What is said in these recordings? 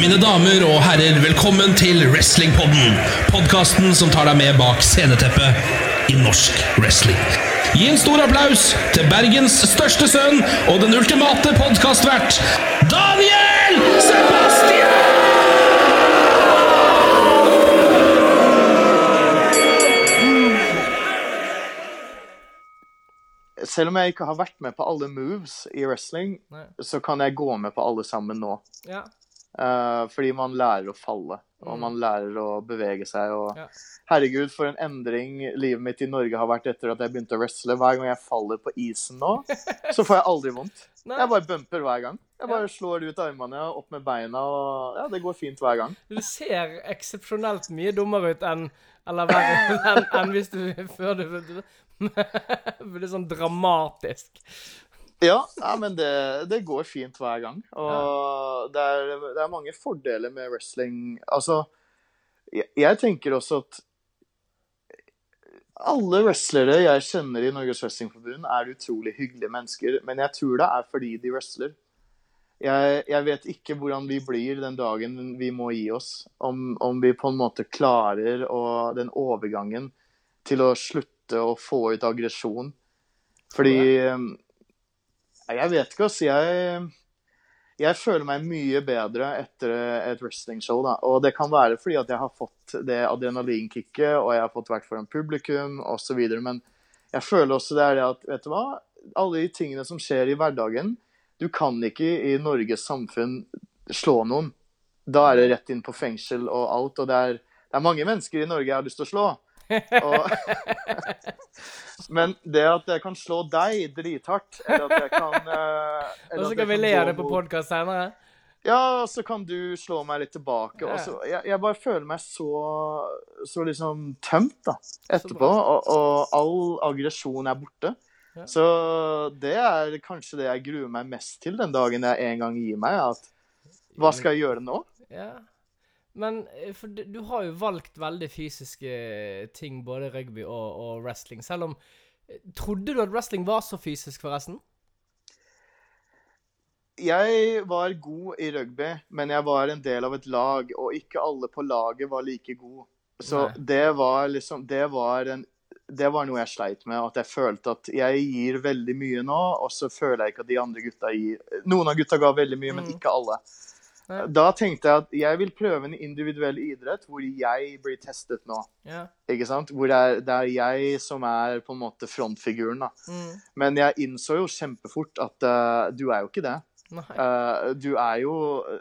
Mine damer og herrer, velkommen til Wrestlingpodden. Podkasten som tar deg med bak sceneteppet i norsk wrestling. Gi en stor applaus til Bergens største sønn og den ultimate podkastvert, Daniel Sebastian! Selv om jeg ikke har vært med på alle moves i wrestling, Nei. så kan jeg gå med på alle sammen nå. Ja. Eh, fordi man lærer å falle, og man lærer å bevege seg. Og herregud, for en endring livet mitt i Norge har vært etter at jeg begynte å wrestle. Hver gang jeg faller på isen nå, så får jeg aldri vondt. Jeg bare bumper hver gang. Jeg bare slår ut armene og opp med beina, og ja, det går fint hver gang. Du ser eksepsjonelt mye dummere ut enn Eller verre enn enn hvis du før du Det blir sånn dramatisk. Ja, ja men det, det går fint hver gang. Og det, er, det er mange fordeler med wrestling. Altså, jeg, jeg tenker også at alle wrestlere jeg kjenner i Norges Wrestlingforbund, er utrolig hyggelige mennesker. Men jeg tror det er fordi de wrestler. Jeg, jeg vet ikke hvordan vi blir den dagen vi må gi oss. Om, om vi på en måte klarer å, den overgangen til å slutte å få ut aggresjon. Fordi Jeg vet ikke, altså. Jeg, jeg føler meg mye bedre etter et wrestlingshow. da. Og det kan være fordi at jeg har fått det adrenalinkicket, og jeg har fått vært foran publikum osv. Men jeg føler også det er det at vet du hva? Alle de tingene som skjer i hverdagen Du kan ikke i Norges samfunn slå noen. Da er det rett inn på fengsel og alt. Og det er, det er mange mennesker i Norge jeg har lyst til å slå. Og, men det at jeg kan slå deg drithardt, eller at jeg kan eh, Og så kan vi le av det på podkast senere. Ja, så kan du slå meg litt tilbake. Og Ja. så, jeg, jeg bare føler meg så, så liksom tømt da, etterpå. Og, og all aggresjon er borte. Ja. Så det er kanskje det jeg gruer meg mest til den dagen jeg en gang gir meg. At hva skal jeg gjøre nå? Ja. Men eh, for du, du har jo valgt veldig fysiske ting, både rugby og, og wrestling. Selv om Trodde du at wrestling var så fysisk, forresten? Jeg var god i rugby, men jeg var en del av et lag, og ikke alle på laget var like gode. Så Nei. det var liksom Det var en det var noe jeg sleit med. At jeg følte at jeg gir veldig mye nå, og så føler jeg ikke at de andre gutta gir Noen av gutta ga veldig mye, men Mm. ikke alle. Da tenkte jeg at jeg vil prøve en individuell idrett hvor jeg blir testet nå. Ja. Ikke sant? Hvor det er, det er jeg som er på en måte frontfiguren. da. Mm. Men jeg innså jo kjempefort at uh, du er jo ikke det. Eh, du er jo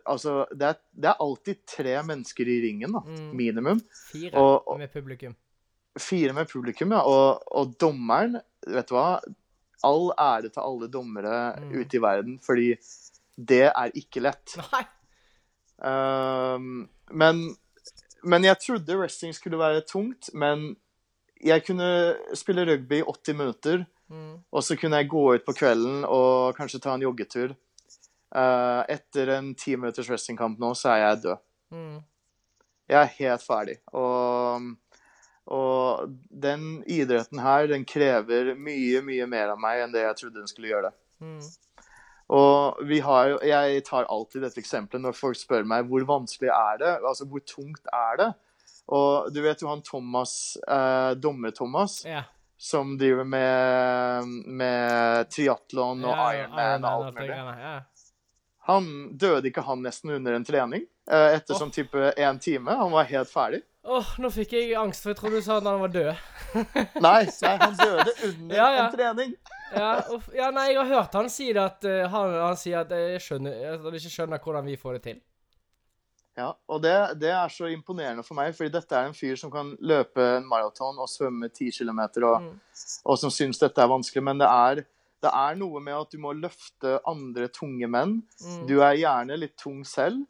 Altså, det er, det er alltid tre mennesker i ringen, da. Mm. Minimum. Fire og- og- med publikum. Fire med publikum, ja. Og, og dommeren, vet du hva. All ære til alle dommere Mm. ute i verden, fordi det er ikke lett. Nei. Um, men, men jeg trodde wrestling skulle være tungt, men jeg kunne spille rugby i 80 minutter, Mm. og så kunne jeg gå ut på kvelden og kanskje ta en joggetur. Uh, etter en ti minutters wrestlingkamp nå, så er jeg død. Mm. Jeg er helt ferdig. Og, og den idretten her, den krever mye, mye mer av meg enn det jeg trodde den skulle gjøre det. Mm. Og vi har Jeg tar alltid dette eksempelet når folk spør meg hvor vanskelig er det, altså hvor tungt er det. Og du vet jo han Thomas, eh, dommer-Thomas, Ja. som driver med, med triatlon og Ja, Ironman og alt mulig. Ja. Han døde ikke han nesten under en trening? Eh, etter sånn type én time? Han var helt ferdig? Åh, nå fikk jeg angst, for jeg trodde du sa at han var død. Nei, nei han døde under Ja, ja. en trening. Ja, og, ja, nei, jeg har hørt han si det at uh, han, han sier at jeg skjønner, at han ikke skjønner hvordan vi får det til. Ja, og det, det er så imponerende for meg, fordi dette er en fyr som kan løpe en maraton og svømme 10 km, og, Mm. og som syns dette er vanskelig. Men det er, det er noe med at du må løfte andre tunge menn. Mm. Du er gjerne litt tung selv.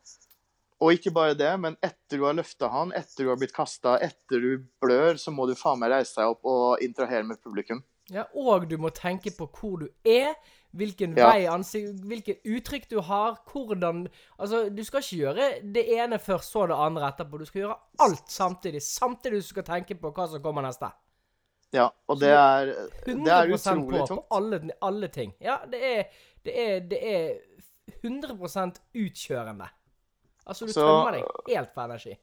Og ikke bare det, men etter du har løfta han, etter du har blitt kasta, etter du blør, så må du faen meg reise deg opp og interagere med publikum. Ja, og du må tenke på hvor du er, hvilken Ja. vei ansikt, hvilket uttrykk du har, hvordan Altså, du skal ikke gjøre det ene først, så det andre etterpå. Du skal gjøre alt samtidig. Samtidig du skal tenke på hva som kommer neste. Ja, og det er, det 100 er på, utrolig tungt. på alle, alle ting. Ja, det er, det er, det er 100% utkjørende. Altså, du Så- tømmer deg helt for energi.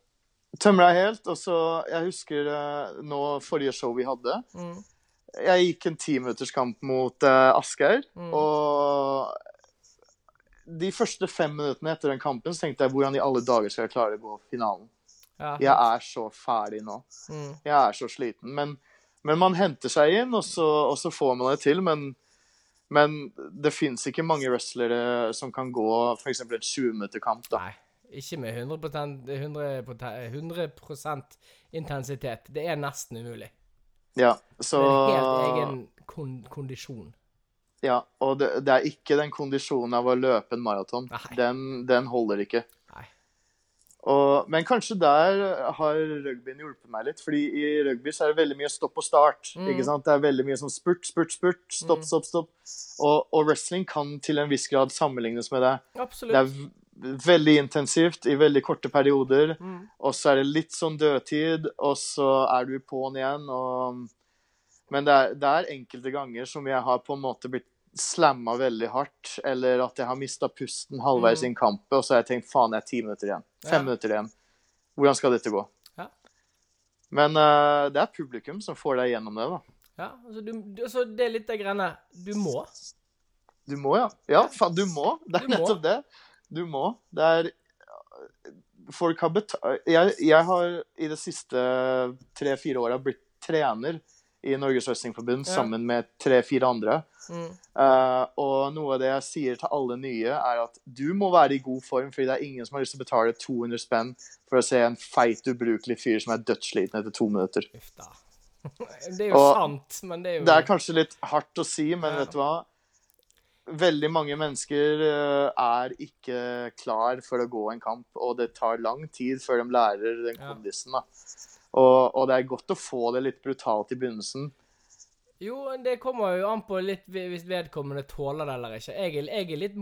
Tømmer deg helt. Og så Jeg husker eh, nå forrige show vi hadde. Mm. Jeg gikk en timinutterskamp mot uh, Asgeir, Mm. og de første fem minuttene etter den kampen så tenkte jeg hvordan i alle dager skal jeg klare å gå finalen. Ja. Jeg er så ferdig nå. Mm. Jeg er så sliten. Men, men man henter seg inn, og så, og så får man det til. Men, men det fins ikke mange wrestlere som kan gå f.eks. en 20-minutterkamp. Nei, ikke med 100, 100, 100% intensitet. Det er nesten umulig. Ja, så er en helt egen kon kondisjon. Ja, og det, det er ikke den kondisjonen av å løpe en maraton. Den, den holder ikke. Og, men kanskje der har rugbyen hjulpet meg litt. fordi i rugby så er det veldig mye stopp og start. Mm. ikke sant? Det er veldig mye sånn spurt, spurt, spurt. Stopp, Mm. stopp, stopp. Og, og wrestling kan til en viss grad sammenlignes med det. Det Absolutt. er v- veldig intensivt i veldig korte perioder. Mm. Og så er det litt sånn dødtid, og så er du på'n igjen. Og... Men det er, det er enkelte ganger som jeg har på en måte blitt slamma veldig hardt, eller at jeg har mista pusten halvveis Mm. inn kampet, og så har jeg tenkt faen, jeg er ti minutter igjen. Fem Ja. minutter igjen. Hvordan skal dette gå? Ja. Men uh, det er publikum som får deg gjennom det, da. Ja, altså, du, altså, det er litt det greiene Du må. Du må, ja. Ja, faen, du må. Det er Du må. nettopp det. Du må. Det er Folk har betalt jeg, jeg har i det siste tre-fire åra blitt trener i Norges Wrestlingforbund Ja. sammen med tre-fire andre. Mm. Uh, og noe av det jeg sier til alle nye, er at du må være i god form, fordi det er ingen som har lyst til å betale 200 spenn for å se en feit, ubrukelig fyr som er dødssliten etter to minutter. Uff da. Det er jo Og sant, men det er jo Det er kanskje litt hardt å si, men Ja. vet du hva? Veldig mange mennesker eh, er ikke klar for å gå en kamp, og det tar lang tid før de lærer den Ja. kondisen. da. Og, og det er godt å få det litt brutalt i begynnelsen. Jo, det kommer jo an på litt hvis vedkommende tåler det eller ikke. Jeg jeg er litt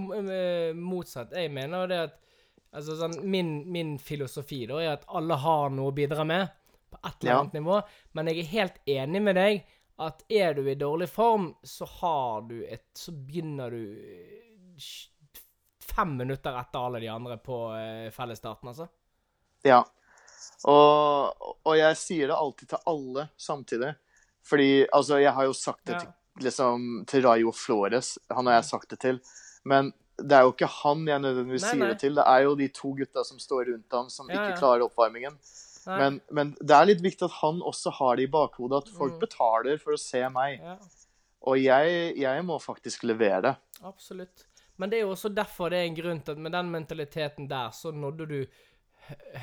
motsatt. Jeg mener det at altså sånn, min, min filosofi da er at alle har noe å bidra med på et eller Ja. annet nivå. Men jeg er helt enig med deg at er du i dårlig form, så har du et Så begynner du eh, fem minutter etter alle de andre på eh, fellesstarten, altså. Ja. Og, og jeg sier det alltid til alle samtidig. Fordi altså, jeg har jo sagt det Ja. til, liksom, til Rayo Flores. Han har jeg sagt det til. Men det er jo ikke han jeg nødvendigvis Nei, sier det til. Det er jo de to gutta som står rundt ham, som Ja, ikke klarer oppvarmingen. Men, men det er litt viktig at han også har det i bakhodet, at folk Mm. betaler for å se meg. ja. Og jeg, jeg må faktisk levere. Absolutt. Men det er jo også derfor det er en grunn til at med den mentaliteten der, så nådde du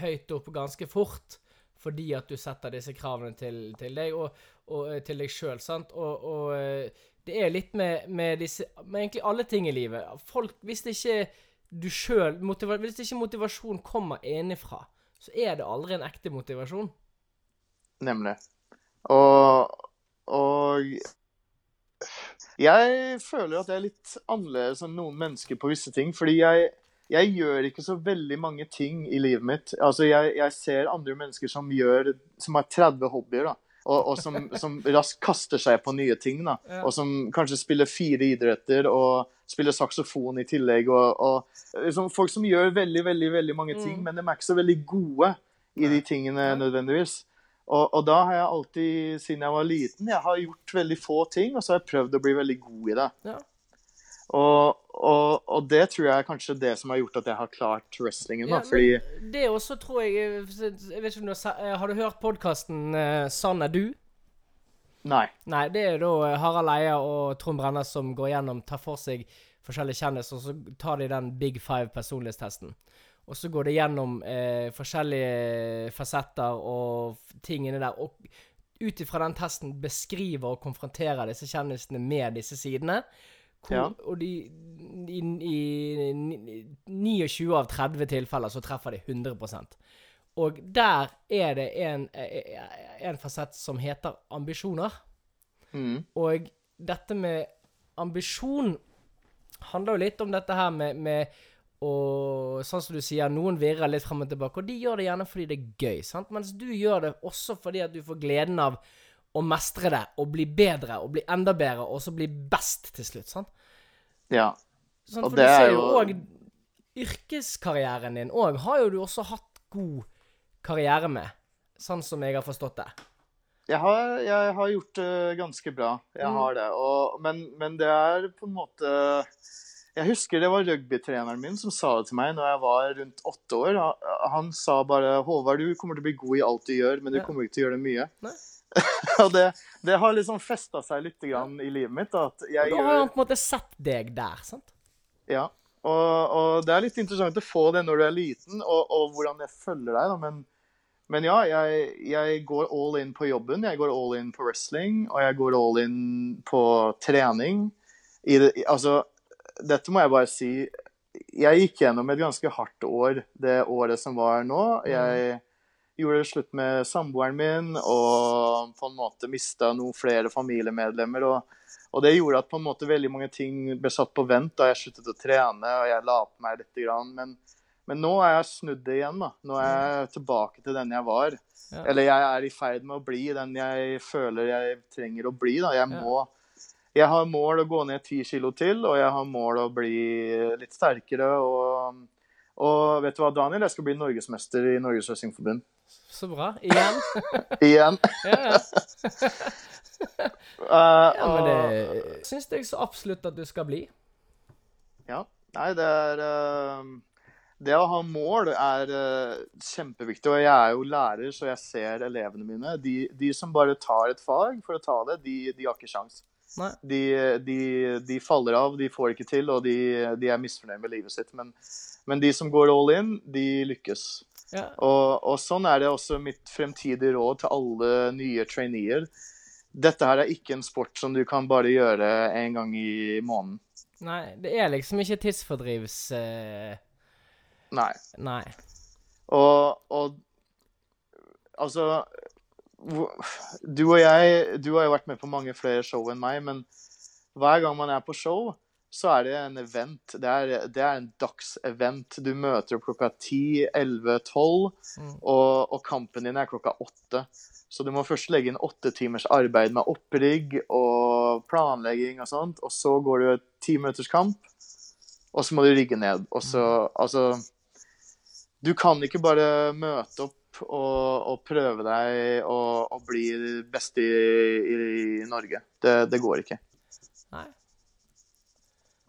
høyt opp ganske fort. Fordi at du setter disse kravene til, til deg og, og eh, til deg sjøl, sant. Og, og eh, det er litt med, med disse Med egentlig alle ting i livet. Folk Hvis ikke du sjøl Hvis ikke motivasjon kommer innenfra, så er det aldri en ekte motivasjon. Nemlig. Og, og jeg føler at jeg er litt annerledes enn noen mennesker på visse ting. Fordi jeg, jeg gjør ikke så veldig mange ting i livet mitt. Altså, jeg, jeg ser andre mennesker som gjør Som har 30 hobbyer, da. Og, og som, som raskt kaster seg på nye ting. da. Og som kanskje spiller fire idretter og spiller saksofon i tillegg. Og, og liksom folk som gjør veldig, veldig, veldig mange ting, Mm. men de er ikke så veldig gode i de tingene nødvendigvis. Og, og da har jeg alltid, siden jeg var liten, jeg har gjort veldig få ting, og så har jeg prøvd å bli veldig god i det. Ja. Og, og, og det tror jeg er kanskje det som har gjort at jeg har klart wrestlingen. da, Ja, fordi det også tror jeg Jeg vet ikke om du har, eh, har du hørt podkasten uh, 'Sann er du'? Nei. Nei, det er da eh, Harald Eia og Trond Brenna som går gjennom, tar for seg forskjellige kjendiser, og så tar de den Big Five personlighetstesten. Og så går det gjennom eh, forskjellige fasetter og tingene ting inni der. Og ut ifra den testen beskriver og konfronterer disse kjendisene med disse sidene. Hvor, Ja. Og de, i, i, ni- 29 av 30 tilfeller så treffer de 100% Og der er det en, en fasett som heter ambisjoner. Mm. Og dette med ambisjon handler jo litt om dette her med, med å Sånn som du sier, noen virrer litt frem og tilbake, og de gjør det gjerne fordi det er gøy, sant? Mens du gjør det også fordi at du får gleden av å mestre det, og bli bedre, og bli enda bedre, og så bli best til slutt, sant? Ja. Sånn, Og For det du er ser jo jo- òg yrkeskarrieren din òg har jo du også hatt god karriere med, sånn som jeg har forstått det. Jeg har, jeg har gjort det ganske bra. Jeg Mm. har det. Og, men, men det er på en måte Jeg husker det var rugbytreneren min som sa det til meg når jeg var rundt åtte år. Han, han sa bare 'Håvard, du kommer til å bli god i alt du gjør, men du Ja. kommer ikke til å gjøre det mye'. Nei. og det, det har liksom festa seg litt grann i livet mitt. At jeg Da har han på en måte sett deg der, sant? Ja. Og, og det er litt interessant å få det når du er liten, og, og hvordan jeg følger deg. da, men men ja, jeg, jeg går all in på jobben. Jeg går all in på wrestling, og jeg går all in på trening. I det, altså, dette må jeg bare si. Jeg gikk gjennom et ganske hardt år det året som var nå. Jeg gjorde det slutt med samboeren min og på en måte mista noen flere familiemedlemmer. Og, og det gjorde at på en måte veldig mange ting ble satt på vent da jeg sluttet å trene og jeg la på meg litt. grann. Men, men nå er jeg snudd det igjen. da. Nå er jeg tilbake til den jeg var. Ja. Eller jeg er i ferd med å bli den jeg føler jeg trenger å bli. da. Jeg må Jeg har mål å gå ned ti kilo til, og jeg har mål å bli litt sterkere. Og, og vet du hva, Daniel? Jeg skal bli norgesmester i Norges Wrestlingforbund. Så bra. Igjen. Igjen. Ja, ja. Uh, ja men det syns jeg så absolutt at du skal bli. Ja. Nei, det er eh, Det å ha mål er eh, kjempeviktig. Og jeg er jo lærer, så jeg ser elevene mine. De, de som bare tar et fag for å ta det, de, de har ikke sjans. De, de, de faller av, de får ikke til, og de, de er misfornøyd med livet sitt. Men, men de som går all in, de lykkes. Ja. Og, og sånn er det også mitt fremtidige råd til alle nye traineer. Dette her er ikke en sport som du kan bare gjøre en gang i måneden. Nei, det er liksom ikke tidsfordrivs... Uh... Nei. nei. Og, og altså Du og jeg Du har jo vært med på mange flere show enn meg, men hver gang man er på show, så er det en event. Det er, det er en dagsevent. Du møter opp klokka 10, 11, 12, Mm. og, og kampen din er klokka 8. Så du må først legge inn åtte timers arbeid med opprigg og planlegging og sånt, og så går du et timinutterskamp, minutters kamp, og så må du rigge ned. Og så Altså du kan ikke bare møte opp og, og prøve deg og, og bli best i, i, i Norge. Det, det går ikke. nei.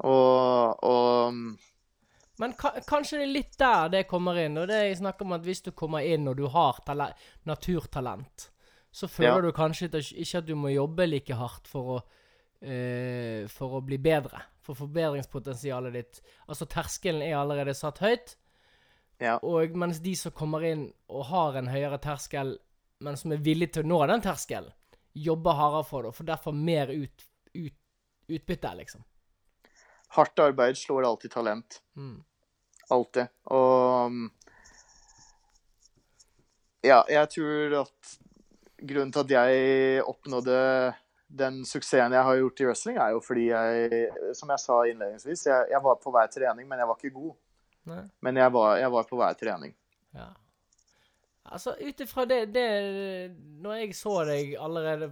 Og, og Men ka kanskje det er litt der det kommer inn. Og det jeg snakker om at hvis du kommer inn og du har tale naturtalent, så føler Ja. du kanskje ikke at du må jobbe like hardt for å uh, For å bli bedre. For forbedringspotensialet ditt Altså, terskelen er allerede satt høyt. Ja. Og mens de som kommer inn og har en høyere terskel, men som er villig til å nå den terskelen, jobber hardere for det og får derfor mer ut, ut, utbytte, liksom. hardt arbeid slår alltid talent. Mm. Alltid. Og um, Ja, jeg tror at grunnen til at jeg oppnådde den suksessen jeg har gjort i wrestling, er jo fordi jeg, som jeg sa innledningsvis, jeg, jeg var på hver trening, men jeg var ikke god. Nei. Men jeg var, jeg var på hver trening. Ja. Altså, ut ifra det, det Når jeg så deg allerede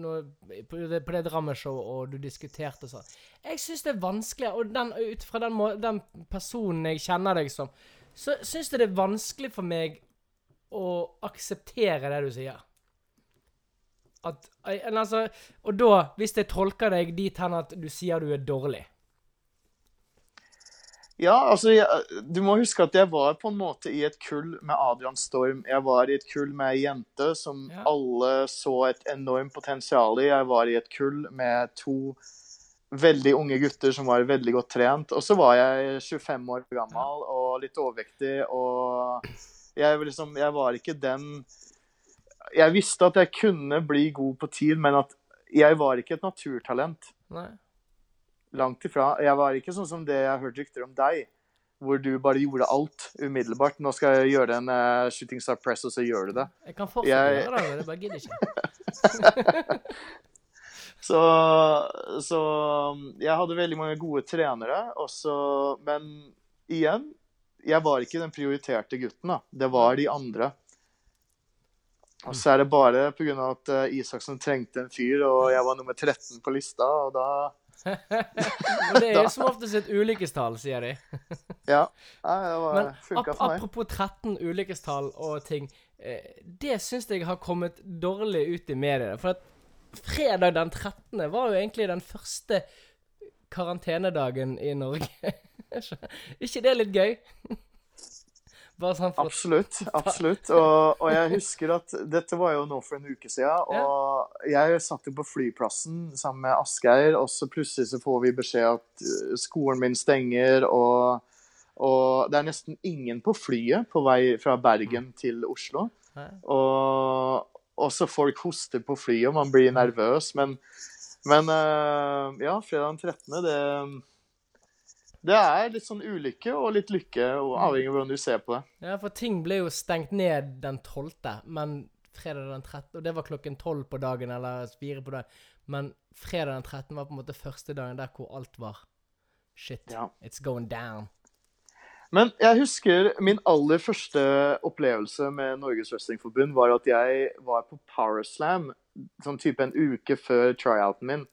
når, på på det Drammen-showet, og du diskuterte og sånn Jeg syns det er vanskelig, og den, ut fra den, den personen jeg kjenner deg som, så syns jeg det er vanskelig for meg å akseptere det du sier. At altså, Og da, hvis jeg tolker deg dit hen at du sier du er dårlig Ja, altså, jeg, du må huske at jeg var på en måte i et kull med Adrian Storm. Jeg var i et kull med ei jente som Ja. alle så et enormt potensial i. Jeg var i et kull med to veldig unge gutter som var veldig godt trent. Og så var jeg 25 år gammel og litt overvektig, og jeg, liksom, jeg var ikke den Jeg visste at jeg kunne bli god på tid, men at jeg var ikke et naturtalent. Nei. Langt ifra. Jeg var ikke sånn som det jeg hørte rykter om deg, hvor du bare gjorde alt umiddelbart. Nå skal jeg gjøre en uh, shooting star press, og så gjør du det. Jeg kan fortsette Jeg- å gjøre det, jeg bare gidder ikke. Så, så jeg hadde veldig mange gode trenere, også, men igjen Jeg var ikke den prioriterte gutten. da. Det var de andre. Og så er det bare pga. at eh, Isaksen trengte en fyr, og jeg var nummer 13 på lista, og da Og det er jo som oftest et ulykkestall, sier de. Ja. Nei, det var, Men ap for meg. apropos 13 ulykkestall og ting. Eh, det syns jeg har kommet dårlig ut i mediene. For at fredag den 13. var jo egentlig den første karantenedagen i Norge. ikke det er litt gøy? Sånn for Absolutt. absolutt. Og, og jeg husker at dette var jo nå for en uke siden, og jeg satt jo på flyplassen sammen med Asgeir, og så plutselig så får vi beskjed at uh, skolen min stenger, og, og det er nesten ingen på flyet på vei fra Bergen til Oslo. Og også folk hoster på flyet, og man blir nervøs, men, men uh, ja, fredag den 13. det det er litt sånn ulykke og litt lykke, og avhengig av hvordan du ser på det. Ja, for ting ble jo stengt ned den 12., men fredag den 13. Og det var klokken 12 på dagen, eller 4 på dagen. Men fredag den 13. var på en måte første dagen der hvor alt var Shit, Ja. it's going down. Men jeg husker min aller første opplevelse med Norges Wrestlingforbund var at jeg var på Powerslam sånn type en uke før tryouten min.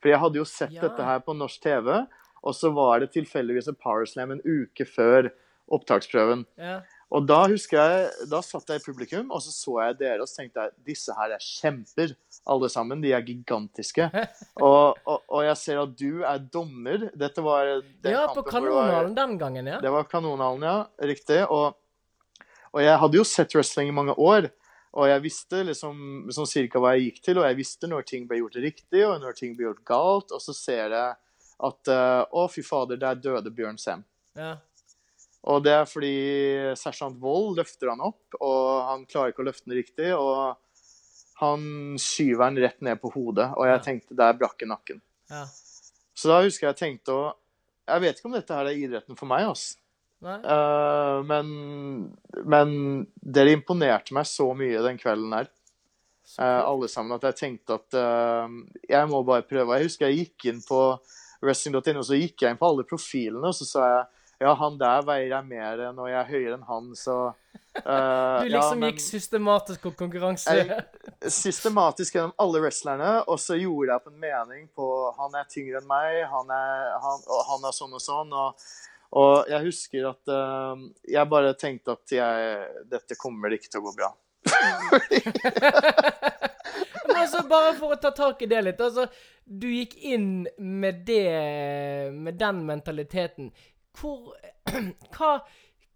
For jeg hadde jo sett Ja. dette her på norsk TV, og så var det tilfeldigvis en Powerslam en uke før opptaksprøven. Ja. Og da husker jeg, da satt jeg i publikum, og så så jeg dere, og så tenkte jeg disse her er kjemper, alle sammen. De er gigantiske. Og, og, og jeg ser at du er dommer. Dette var den ja, på Kanonhallen den gangen, ja. det var Kanonhallen, ja. Riktig. Og, og jeg hadde jo sett wrestling i mange år. Og jeg visste liksom sånn cirka hva jeg gikk til, og jeg visste når ting ble gjort riktig, og når ting ble gjort galt. Og så ser jeg at eh, Å, fy fader, der døde Bjørn Sem. ja. Og det er fordi sersjant Wold løfter han opp, og han klarer ikke å løfte den riktig. Og han skyver den rett ned på hodet, og jeg Ja. tenkte der brakk nakken. ja. Så da husker jeg tenkte å Jeg vet ikke om dette her er idretten for meg, altså. Eh, men, men dere imponerte meg så mye den kvelden her, eh, alle sammen, at jeg tenkte at uh, jeg må bare prøve. Jeg husker jeg gikk inn på wrestling.no, så gikk jeg inn på alle profilene, og så sa jeg ja, han der veier jeg mer enn, og jeg er høyere enn han, så uh, Du ja, liksom men gikk systematisk på konkurranse. Jeg- systematisk gjennom alle wrestlerne, og så gjorde jeg opp en mening på han er tyngre enn meg, han er, han, og han er sånn og sånn. og og jeg husker at uh, jeg bare tenkte at jeg, dette kommer ikke til å gå bra. Altså, bare for å ta tak i det litt. Altså, du gikk inn med det Med den mentaliteten. Hvor Hva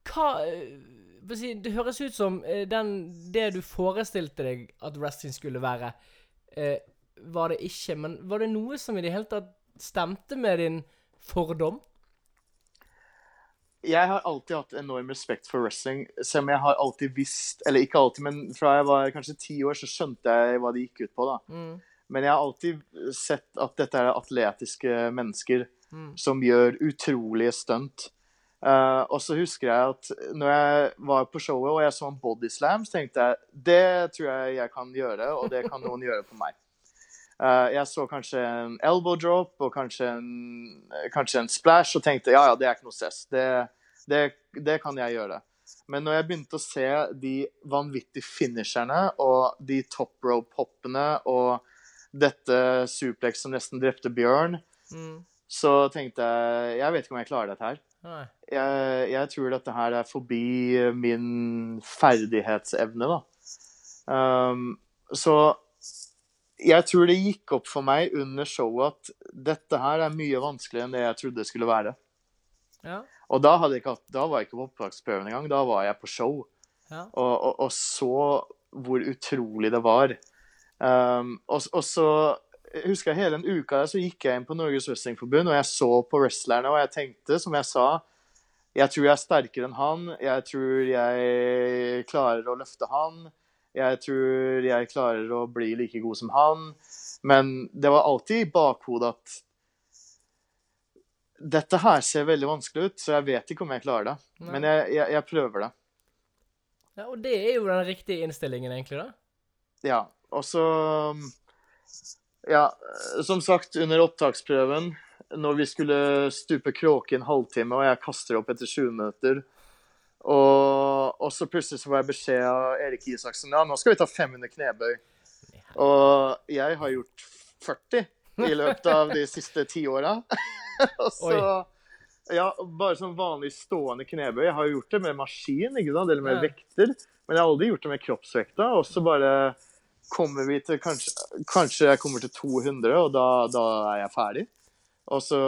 Hva eh, Det høres ut som eh, den, det du forestilte deg at wrestling skulle være, eh, var det ikke. Men var det noe som i det hele tatt stemte med din fordom? Jeg har alltid hatt enorm respekt for wrestling, selv om jeg har alltid visst Eller ikke alltid, men fra jeg var kanskje ti år, så skjønte jeg hva det gikk ut på. da. Mm. Men jeg har alltid sett at dette er atletiske mennesker Mm. som gjør utrolige stunt. Uh, og så husker jeg at når jeg var på showet og jeg så en bodyslam, så tenkte jeg det tror jeg jeg kan gjøre, og det kan noen gjøre på meg. Eh, jeg så kanskje en elbow drop og kanskje en, kanskje en splash og tenkte ja, ja, det er ikke noe stress. Det, det, det kan jeg gjøre. Men når jeg begynte å se de vanvittige finisherne og de top rope-hoppene og dette suplex som nesten drepte Bjørn, Mm. så tenkte jeg jeg vet ikke om jeg klarer dette her. Jeg, jeg tror dette her er forbi min ferdighetsevne, da. Um, så jeg tror det gikk opp for meg under showet at dette her er mye vanskeligere enn det jeg trodde det skulle være. Ja. Og da, ikke da var jeg ikke på opptaksprøven engang, da var jeg på show. Ja. Og, og, og så hvor utrolig det var. Um, og, og så jeg husker jeg hele en uka der, så gikk jeg inn på Norges Wrestlingforbund, og jeg så på wrestlerne, og jeg tenkte, som jeg sa Jeg tror jeg er sterkere enn han. Jeg tror jeg klarer å løfte han. Jeg tror jeg klarer å bli like god som han. Men det var alltid i bakhodet at dette her ser veldig vanskelig ut, så jeg vet ikke om jeg klarer det. Nei. Men jeg, jeg, jeg prøver det. ja. Og det er jo den riktige innstillingen, egentlig, da. Ja, og så Ja, som sagt, under opptaksprøven, når vi skulle stupe kråke i en halvtime, og jeg kaster opp etter 20 minutter og, og så plutselig så får jeg beskjed av Erik Isaksen ja, nå skal vi ta 500 knebøy. Og jeg har gjort 40. i løpet av de siste ti åra. Og så ja, bare sånn vanlig stående knebøy. Jeg har jo gjort det med maskin, ikke sant? eller med Ja. vekter. Men jeg har aldri gjort det med kroppsvekta. Og så bare kommer vi til kanskje, kanskje jeg kommer til 200, og da, da er jeg ferdig. Og så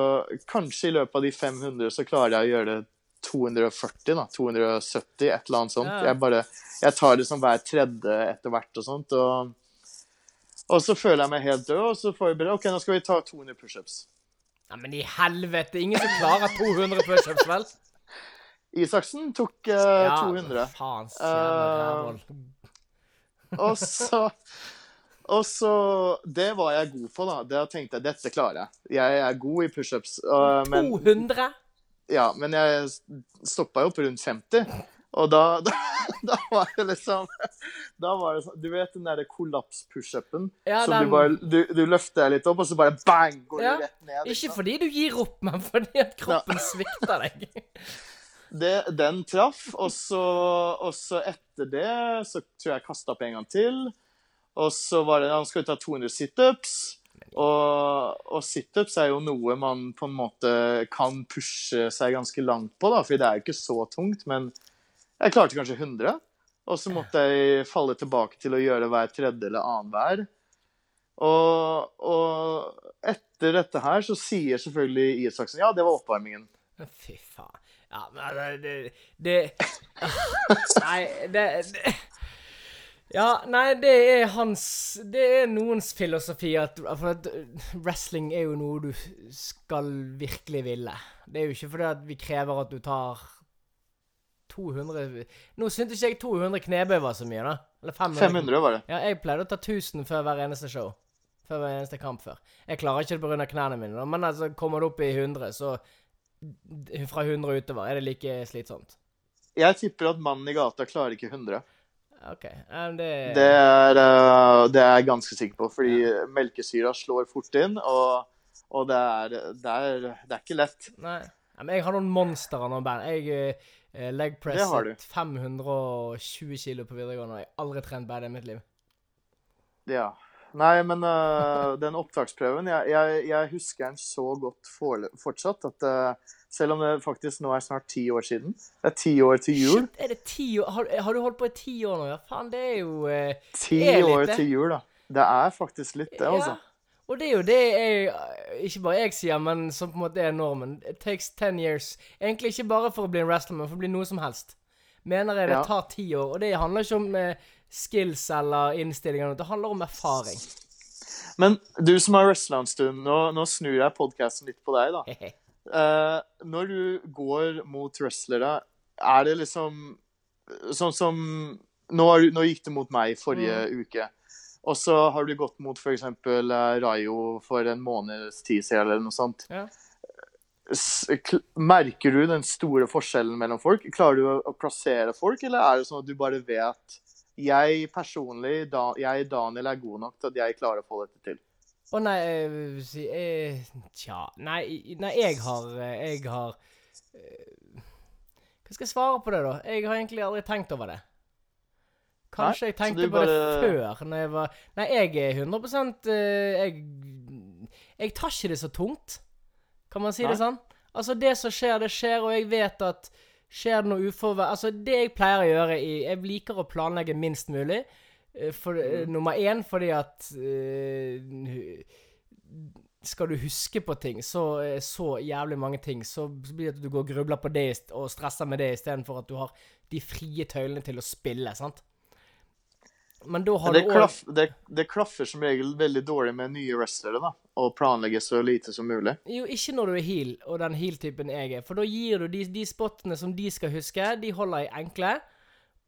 kanskje i løpet av de 500 så klarer jeg å gjøre det 240, da. 270, et eller annet sånt. Ja. Jeg bare Jeg tar det som hver tredje etter hvert og sånt. Og, og så føler jeg meg helt død, og så får jeg bare OK, nå skal vi ta 200 pushups. Ja, men i helvete, ingen som klarer 200 pushups, vel? Isaksen tok eh, 200. Faen, Eh. Og så Og så Det var jeg god for, da. Da tenkte jeg dette klarer jeg. Jeg er god i pushups. Uh, men, 200? Ja, men jeg stoppa jo på rundt 50. Og da, da, da var det liksom Da var det sånn Du vet den derre kollaps-pushupen? Ja, som den- du bare du, du løfter deg litt opp, og så bare bang! Går Ja, du rett ned. Ikke fordi du gir opp, men fordi at kroppen svikter deg. det, den traff, og så, og så etter det så tror jeg jeg kasta opp en gang til. Og så var det Han skulle ta 200 situps. Og, og situps er jo noe man på en måte kan pushe seg ganske langt på, da, fordi det er jo ikke så tungt. Men jeg klarte kanskje 100. Og så måtte jeg falle tilbake til å gjøre hver tredje eller annenhver. Og, og etter dette her så sier selvfølgelig Isaksen ja, det var oppvarmingen. Fy faen. Ja, men det, det, det Nei, det, det Ja, nei, det er hans Det er noens filosofi at at wrestling er jo noe du skal virkelig ville. Det er jo ikke fordi at vi krever at du tar 200 Nå syntes ikke jeg 200 knebøy var så mye, da. Eller 500. 500 var det. Ja, jeg pleide å ta 1000 før hver eneste show. Før hver eneste kamp før. Jeg klarer ikke det pga. knærne mine, da, men altså, kommer det opp i 100, så Fra 100 og utover, er det like slitsomt? Jeg tipper at mannen i gata klarer ikke 100. OK. Um, det, Det er, uh, det er jeg ganske sikker på, fordi melkesyra slår fort inn, og, og det, er, det, er, det er ikke lett. Nei. Men jeg har noen monstre nå, band. Jeg uh, Det har legpresset 520 kilo på videregående, og jeg har aldri trent bedre i mitt liv. Ja. Nei, men uh, den opptaksprøven jeg, jeg, jeg husker den så godt for, fortsatt at uh, selv om det faktisk nå er snart ti år siden Det er ti år til jul. Shit, er det ti år? Har, har du holdt på i ti år nå? Ja, faen, det er jo uh, Ti er år til jul, da. Det er faktisk litt det, altså. Ja, og det er jo det jeg Ikke bare jeg sier, men som på en måte er normen. It takes ten years. Egentlig ikke bare for å bli en wrestler, men for å bli noe som helst. Mener jeg det Ja. tar ti år. Og det handler ikke om eh, skills eller innstillinger. Det handler om erfaring. Men du som har wrestla en stund, nå, nå snur jeg podkasten litt på deg, da. Eh, når du går mot wrestlere, er det liksom sånn som Nå, nå gikk det mot meg forrige uke. Og så har du gått mot f.eks. Uh, Rayo for en måneds tid siden, eller noe sånt. Ja. Merker du den store forskjellen mellom folk? Klarer du å plassere folk, eller er det sånn at du bare vet Jeg personlig, da, jeg Daniel, er god nok til at jeg klarer å få dette til. Å nei jeg si eh, Tja. Nei, nei, jeg har eh, Jeg har eh, Hva skal jeg svare på det, da? Jeg har egentlig aldri tenkt over det. Kanskje Nei, jeg tenkte på på det før, når jeg var Nei, jeg er 100 eh, Jeg Jeg tar ikke det så tungt. Kan man si Nei. det sånn? Altså, det som skjer, det skjer, og jeg vet at skjer det noe uforvær... Altså, det jeg pleier å gjøre i Jeg liker å planlegge minst mulig. eh, For, mm. Nummer én fordi at uh, skal du huske på ting, så, eh, så jævlig mange ting, så blir det at du går og grubler på det og stresser med det istedenfor at du har de frie tøylene til å spille, sant? Men da har Det, du klaff, klaff, det, det klaffer som regel veldig dårlig med nye wrestlere, da. Å planlegge så lite som mulig. Jo, ikke når du er heal, og den heal-typen jeg er. For da gir du de, de spottene som de skal huske, de holder jeg enkle.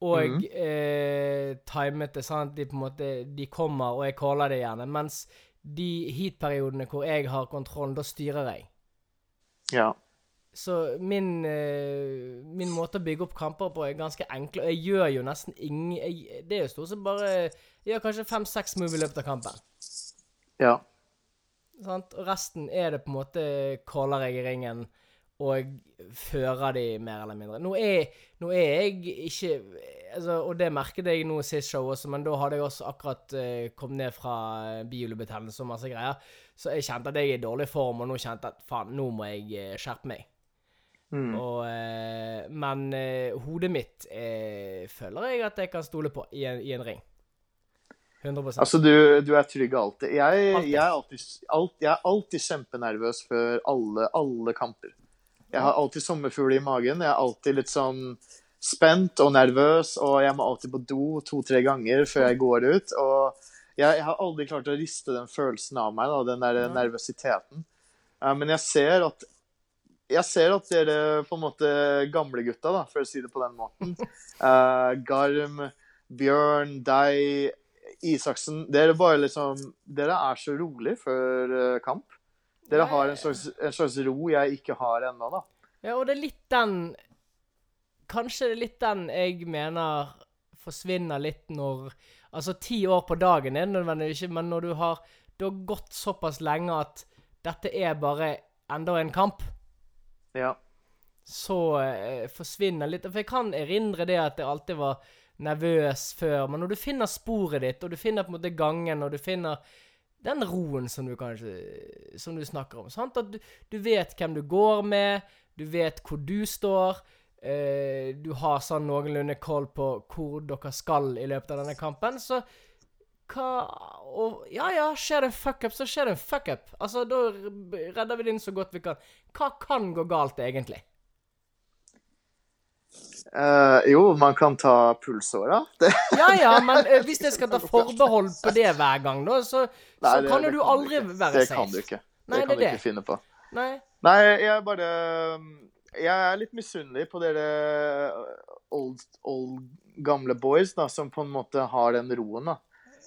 Og eh, timete, sant. De på en måte De kommer, og jeg caller det gjerne. Mens de heat-periodene hvor jeg har kontrollen, da styrer jeg. Ja. Så min, eh, min måte å bygge opp kamper på er ganske enkle. Og jeg gjør jo nesten ingen jeg, Det er jo stort sett bare Jeg gjør kanskje fem-seks move i løpet av kampen. ja. Sant? Og resten er det på en måte caller jeg i ringen og fører de mer eller mindre. Nå er, nå er jeg ikke altså, Og det merket jeg nå sist show også, men da hadde jeg også akkurat eh, kommet ned fra bihulebetennelse og masse greier. Så jeg kjente at jeg er i dårlig form, og nå kjente jeg at faen, nå må jeg eh, skjerpe meg. Mm. Og, eh, men eh, hodet mitt eh, føler jeg at jeg kan stole på i en, i en ring. 100% Altså, du, du er trygg alltid. Jeg, Alltid. jeg, er alltid, alt, jeg er alltid kjempenervøs før alle, alle kamper. Jeg har alltid sommerfugl i magen. Jeg er alltid litt sånn spent og nervøs, og jeg må alltid på do to-tre ganger før jeg går ut. Og jeg, jeg har aldri klart å riste den følelsen av meg, da, den der Ja. nervøsiteten. Eh, men jeg ser at jeg ser at dere på en måte gamlegutta, da, for å si det på den måten. uh, Garm, Bjørn, deg, Isaksen Dere bare liksom Dere er så rolig før uh, kamp. Dere har en slags, en slags ro jeg ikke har ennå, da. Ja, og det er litt den Kanskje det er litt den jeg mener forsvinner litt når Altså, ti år på dagen er det nødvendigvis ikke, men når du har, du har gått såpass lenge at dette er bare enda en kamp, Ja. så eh, forsvinner litt For jeg kan erindre det at jeg alltid var nervøs før, men når du finner sporet ditt, og du finner på en måte gangen, og du finner den roen som du kanskje Som du snakker om. Sant? At du, du vet hvem du går med, du vet hvor du står. Eh, du har sånn noenlunde koll på hvor dere skal i løpet av denne kampen. Så hva Og ja, ja, skjer det en fuckup, så skjer det en fuckup. Altså, da redder vi det inn så godt vi kan. Hva kan gå galt, egentlig? Uh, jo, man kan ta pulsåra. Ja ja, men uh, hvis jeg skal ta forbehold på det hver gang, da, så, Nei, så det- kan jo du kan aldri ikke. være Det kan du ikke. Nei, det det kan du er ikke det. finne på. Nei. Nei, jeg bare Jeg er litt misunnelig på dere old, old gamle boys, da, som på en måte har den roen, da.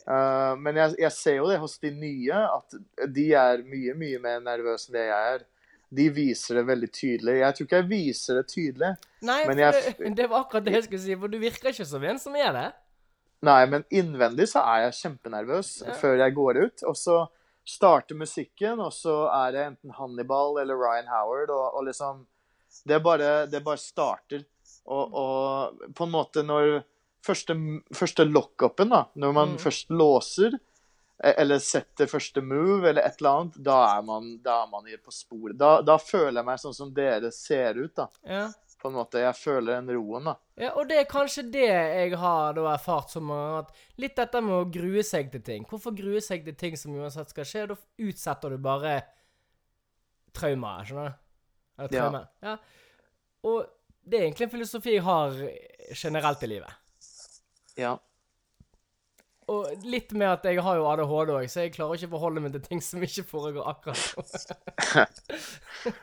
Eh, men jeg, jeg ser jo det hos de nye, at de er mye, mye mer nervøse enn det jeg er. De viser det veldig tydelig. Jeg tror ikke jeg viser det tydelig. Nei, Men jeg- det, det var akkurat det jeg skulle si, for du virker ikke som en som er det. Nei, men innvendig så er jeg kjempenervøs Ja. før jeg går ut. Og så starter musikken, og så er det enten Hannibal eller Ryan Howard, og, og liksom det bare, det bare starter. Og, og på en måte når første, første lock-upen, da, når man Mm. først låser, e- eller setter første move, eller et eller annet, da er man, da er man på sporet. Da, da føler jeg meg sånn som dere ser ut, da. Ja. På en måte. Jeg føler den roen, da. ja, og det er kanskje det jeg har da erfart som at litt dette med å grue seg til ting. Hvorfor grue seg til ting som uansett skal skje? Da utsetter du bare traumaet, skjønner du? Eller Ja. Ja. Og det er egentlig en filosofi jeg har generelt i livet. Ja. Og litt med at jeg har jo ADHD òg, så jeg klarer ikke å forholde meg til ting som ikke foregår akkurat nå.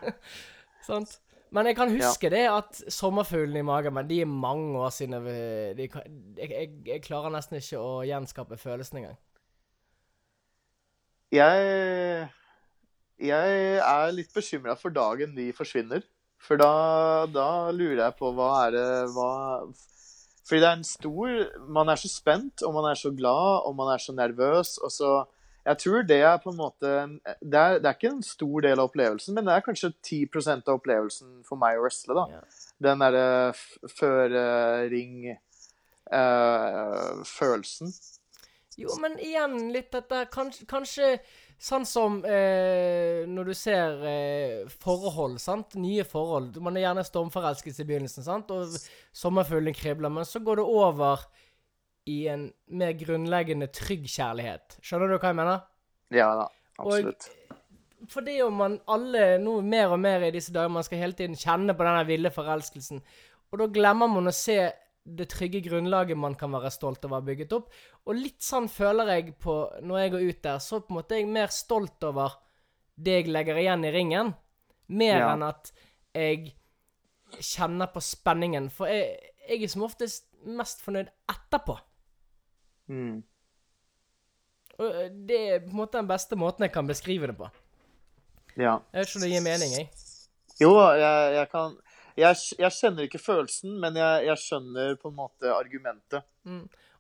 Sant? Men jeg kan huske det at sommerfuglene i magen Men de er mange år siden jeg, de, jeg, jeg, jeg klarer nesten ikke å gjenskape følelsen engang. Jeg, jeg er litt bekymra for dagen de forsvinner. For da, da lurer jeg på hva er det hva, Fordi det er en stor Man er så spent, og man er så glad, og man er så nervøs. Og så Jeg tror det er på en måte det er, det er ikke en stor del av opplevelsen, men det er kanskje 10% av opplevelsen for meg å wrestle, da. Ja. Den derre førering-følelsen. Jo, men igjen litt dette Kanskje, kanskje sånn som eh, når du ser eh, forhold, sant? Nye forhold. Man er gjerne stormforelsket i begynnelsen, sant? Og sommerfuglen kribler, men så går det over i en mer grunnleggende trygg kjærlighet. Skjønner du hva jeg mener? ja da, absolutt. Fordi om man alle nå mer og mer i disse dager Man skal hele tiden kjenne på denne ville forelskelsen. Og da glemmer man å se det trygge grunnlaget man kan være stolt over å ha bygget opp. Og litt sånn føler jeg på når jeg går ut der, så på en måte er jeg mer stolt over det jeg legger igjen i ringen, mer Ja. enn at jeg kjenner på spenningen. For jeg, jeg er som oftest mest fornøyd etterpå. Mm. Og det er på en måte den beste måten jeg kan beskrive det på. Ja. Jeg vet ikke om det gir mening, jeg. Jo, jeg, jeg kan jeg, jeg kjenner ikke følelsen, men jeg, jeg skjønner på en måte argumentet.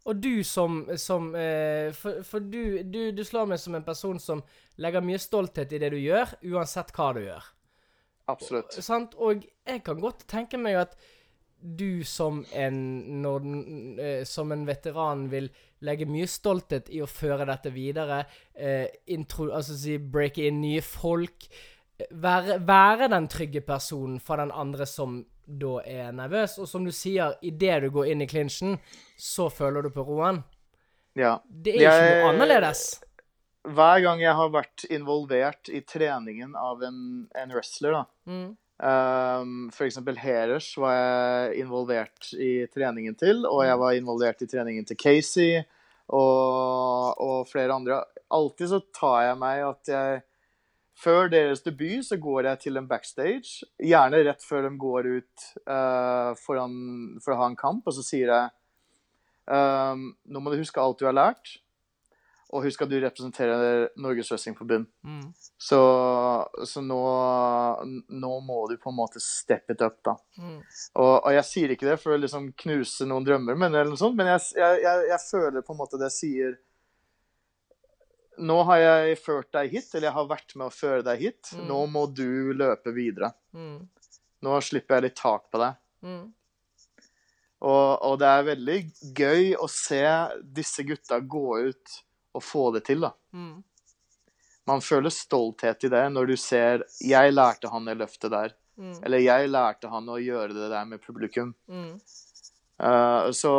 Og du som, som eh, For, for du, du, du slår meg som en person som legger mye stolthet i det du gjør, uansett hva du gjør. Absolutt. Sant? Og jeg kan godt tenke meg at du som en når, eh, Som en veteran vil legge mye stolthet i å føre dette videre. Eh, intro, altså si breake inn nye folk. Være, være den trygge personen for den andre som da er nervøs. Og som du sier, idet du går inn i clinchen, så føler du på roen. Ja. Det er ikke Jeg- noe annerledes. Hver gang jeg har vært involvert i treningen av en, en wrestler, da Mm. Um, for eksempel Herers var jeg involvert i treningen til, og jeg var involvert i treningen til Casey og, og flere andre. Alltid så tar jeg meg at jeg Før deres debut så går jeg til en backstage, gjerne rett før de går ut uh, foran, for å ha en kamp, og så sier jeg um, Nå må du huske alt du har lært, og husk at du representerer Norges Wrestlingforbund. Mm. Så, så nå, nå må du på en måte step it up, da. Mm. Og, og jeg sier ikke det for å liksom knuse noen drømmer, men, sånt, men jeg, jeg, jeg, jeg føler på en måte det sier Nå har jeg ført deg hit, eller jeg har vært med å føre deg hit. Mm. Nå må du løpe videre. Mm. Nå slipper jeg litt tak på deg. Mm. Og, og det er veldig gøy å se disse gutta gå ut og få det til, da. Mm. Man føler stolthet i det når du ser 'Jeg lærte han det løftet der'. Mm. Eller 'Jeg lærte han å gjøre det der med publikum'. Mm. Eh, så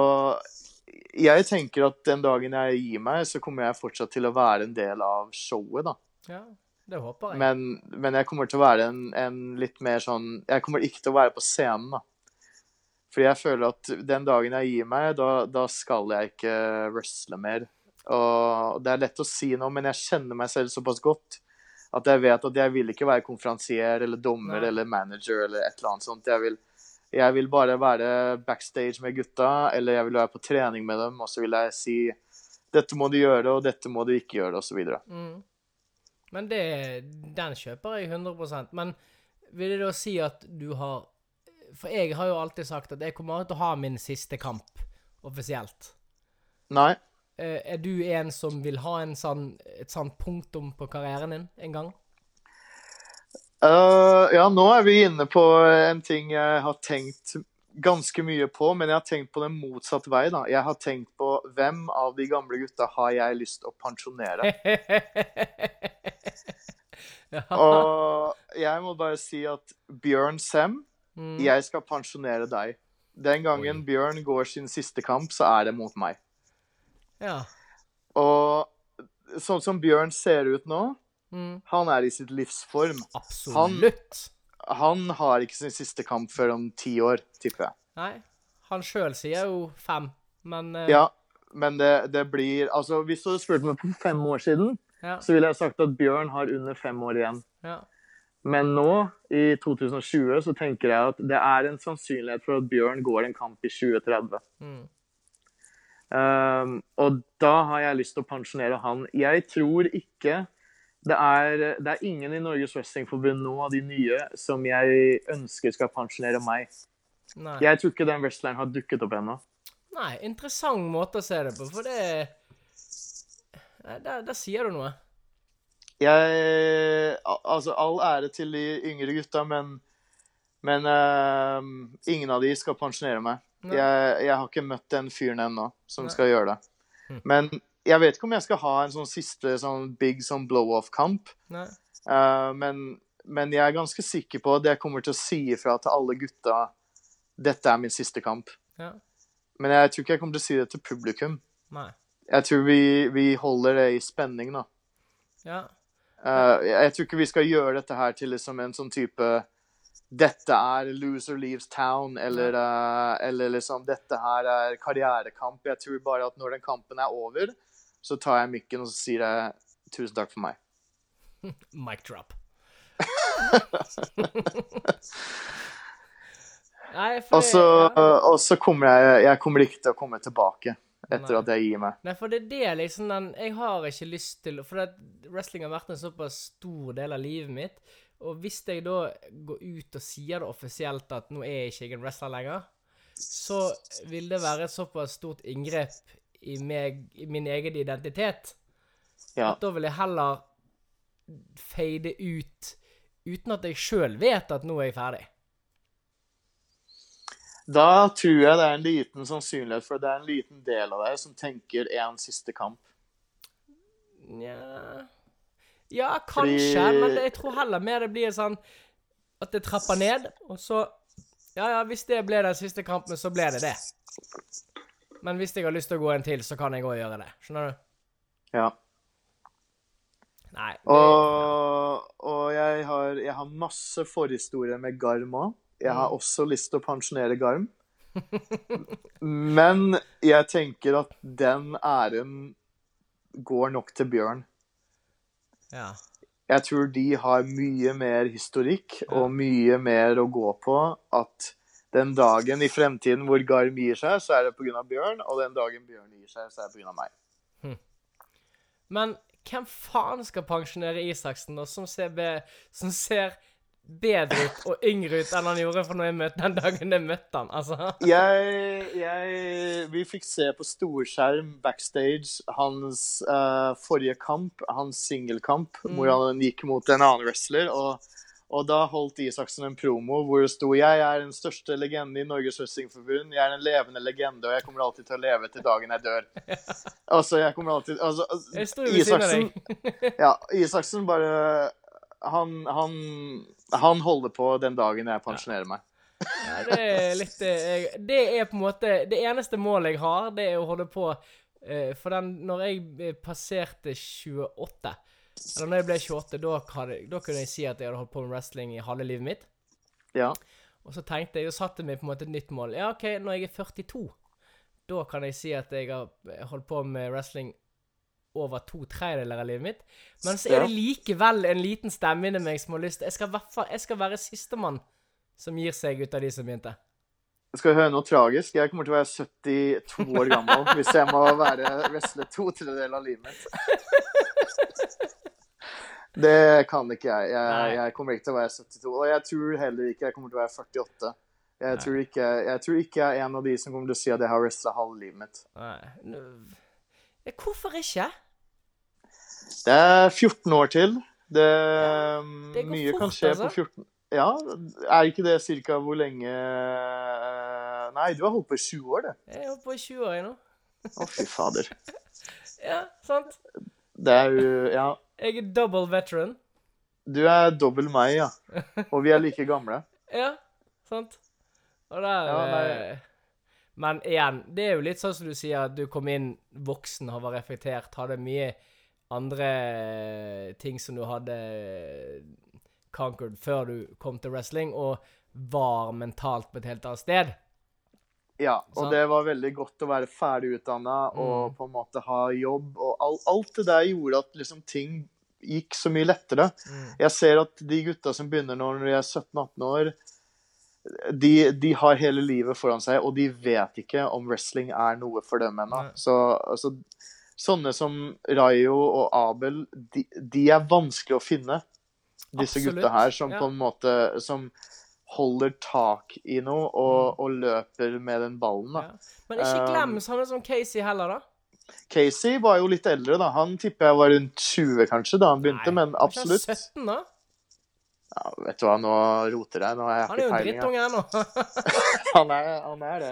jeg tenker at den dagen jeg gir meg, så kommer jeg fortsatt til å være en del av showet, da. Ja, det håper jeg. Men, men jeg kommer til å være en, en litt mer sånn Jeg kommer ikke til å være på scenen, da. Fordi jeg føler at den dagen jeg gir meg, da, da skal jeg ikke wrestle mer. Og det er lett å si noe, men jeg kjenner meg selv såpass godt at jeg vet at jeg vil ikke være konferansier eller dommer Nei. eller manager eller et eller annet sånt. Jeg vil, jeg vil bare være backstage med gutta, eller jeg vil være på trening med dem, og så vil jeg si dette må du gjøre, og dette må du ikke gjøre, osv. Mm. Men det, den kjøper jeg 100% Men vil det da si at du har For jeg har jo alltid sagt at jeg kommer til å ha min siste kamp offisielt. Nei. Eh, er du en som vil ha en sånn, et sånt punktum på karrieren din en gang? Øh, ja, nå er vi inne på en ting jeg har tenkt ganske mye på, men jeg har tenkt på den motsatte vei. da. Jeg har tenkt på hvem av de gamle gutta har jeg lyst til å pensjonere. ja. Og jeg må bare si at Bjørn Sem, Mm. jeg skal pensjonere deg. Den gangen Oi. Bjørn går sin siste kamp, så er det mot meg. ja. Og sånn som Bjørn ser ut nå, Mm. han er i sitt livsform. Absolutt. Han har ikke sin siste kamp før om ti år, tipper jeg. Nei, han sjøl sier jo fem, men uh... Ja, men det, det blir Altså, hvis du hadde spurt meg for fem år siden, ja, så ville jeg sagt at Bjørn har under fem år igjen. ja. Men nå, i 2020, så tenker jeg at det er en sannsynlighet for at Bjørn går en kamp i 2030. Mm. Um, og da har jeg lyst til å pensjonere han. Jeg tror ikke det er, det er ingen i Norges Wrestlingforbund nå av de nye som jeg ønsker skal pensjonere meg. Nei. Jeg tror ikke den wrestleren har dukket opp ennå. Nei, interessant måte å se det på, for det Da Der, der sier du noe. Jeg Altså, all ære til de yngre gutta, men Men uh, ingen av de skal pensjonere meg. Jeg, jeg har ikke møtt den fyren ennå som Nei. skal gjøre det. Hm. Men jeg vet ikke om jeg skal ha en sånn siste sånn big sånn blow-off-kamp. Uh, men, men jeg er ganske sikker på at jeg kommer til å si ifra til alle gutta dette er min siste kamp. Ja. Men jeg tror ikke jeg kommer til å si det til publikum. Nei. Jeg tror vi, vi holder det i spenning, da. Ja. Uh, jeg tror ikke vi skal gjøre dette her til liksom en sånn type Dette er loser leaves town, eller, uh, eller liksom Dette her er karrierekamp. Jeg tror bare at når den kampen er over, så tar jeg mikken og så sier jeg tusen takk for meg. Mic drop. Nei, for Og så, og så kommer jeg Jeg kommer ikke til å komme tilbake etter Nei. at jeg gir meg. Nei, for det er det liksom den Jeg har ikke lyst til For wrestling har vært en såpass stor del av livet mitt. Og hvis jeg da går ut og sier det offisielt at nå er jeg ikke en wrestler lenger, så vil det være et såpass stort inngrep i, meg, min egen identitet Ja. at da vil jeg heller fade ut uten at jeg sjøl vet at nå er jeg ferdig. Da tror jeg det er en liten sannsynlighet for det er en liten del av deg som tenker én siste kamp. Nja Ja, kanskje, Fordi- men jeg tror heller mer det blir sånn at det trapper ned, og så Ja, ja, hvis det ble den siste kampen, så ble det det. Men hvis jeg har lyst til å gå en til, så kan jeg òg gjøre det. Skjønner du? Ja. Nei. Det, Og, og jeg, har, jeg har masse forhistorie med Garm òg. Jeg har også lyst til å pensjonere Garm. Men jeg tenker at den æren går nok til Bjørn. ja. Jeg tror de har mye mer historikk og mye mer å gå på. At den dagen i fremtiden hvor Garm gir seg, så er det pga. Bjørn. Og den dagen Bjørn gir seg, så er det pga. meg. Men hvem faen skal pensjonere Isaksen, da, som som ser bedre ut og yngre ut enn han gjorde for når jeg møtte den dagen jeg møtte han? Altså. Jeg, jeg Vi fikk se på storskjerm backstage hans uh, forrige kamp, hans singelkamp, hvor han gikk mot en annen wrestler. Og, og da holdt Isaksen en promo hvor det sto 'Jeg er den største legenden i Norges Wrestlingforbund. Jeg er en levende legende, og jeg kommer alltid til å leve til dagen jeg dør'. Altså, jeg kommer alltid altså, ved Isaksen, ja, Isaksen bare han, han, han holder på den dagen jeg pensjonerer meg. Ja, det er litt eh, Det er på en måte Det eneste målet jeg har, det er å holde på eh, For den Når jeg eh, passerte 28 Eller når jeg ble 28, da, da kunne jeg si at jeg hadde holdt på med wrestling i halve livet mitt. Ja. Og så tenkte jeg, og satte meg på en måte et nytt mål. Ja, OK, når jeg er 42, da kan jeg si at jeg har eh, holdt på med wrestling over to tredjedeler av livet mitt. Men så er det likevel en liten stemme inni meg som har lyst Jeg skal, jeg skal være sistemann som gir seg ut av de som begynte. Skal vi høre noe tragisk? Jeg kommer til å være 72 år gammel hvis jeg må være wrestler to tredjedeler av livet mitt. Det kan ikke jeg. Jeg. Jeg kommer ikke til å være 72. Og jeg tror heller ikke jeg kommer til å være 48. Jeg tror ikke jeg, tror ikke jeg er en av de som kommer til å si at jeg har wrestla halve livet mitt. Nei. hvorfor ikke? Det er 14 år til. Det, det går Mye fort, kan skje altså. på 14 Ja, er ikke det cirka hvor lenge eh, Nei, du har holdt på i 20 år, det. Jeg har holdt på 20 år jeg nå. Å, fy fader. Ja, sant? Det er jo Ja. Jeg er double veteran. Du er dobbel meg, ja. Og vi er like gamle. Ja, sant? Og der Ja, nei. eh, Men igjen, det er jo litt sånn som du sier, at du kom inn voksen, har vært reflektert, hadde mye andre ting som du hadde conquered før du kom til wrestling, og var mentalt på et helt annet sted. Ja, og så. det var veldig godt å være ferdig utdanna og på en måte ha jobb. Og all, alt det der gjorde at liksom ting gikk så mye lettere. Jeg ser at de gutta som begynner når de er 17-18 år, de, de har hele livet foran seg, og de vet ikke om wrestling er noe for dem ennå. Så altså, sånne som Rayo og Abel, de, de er vanskelig å finne. Disse Absolutt, gutta her som ja. på en måte som holder tak i noe og, og løper med den ballen. da. Ja. Men ikke Um, glem sånne som Casey heller, da. Casey var jo litt eldre, da. Han tipper jeg var rundt 20 kanskje da han begynte, Nei, men var ikke han absolutt. 17, da? Ja, vet du hva, nå roter jeg. Nå har jeg Han er jo ikke en peiling. drittunge ennå. Han er, han er det.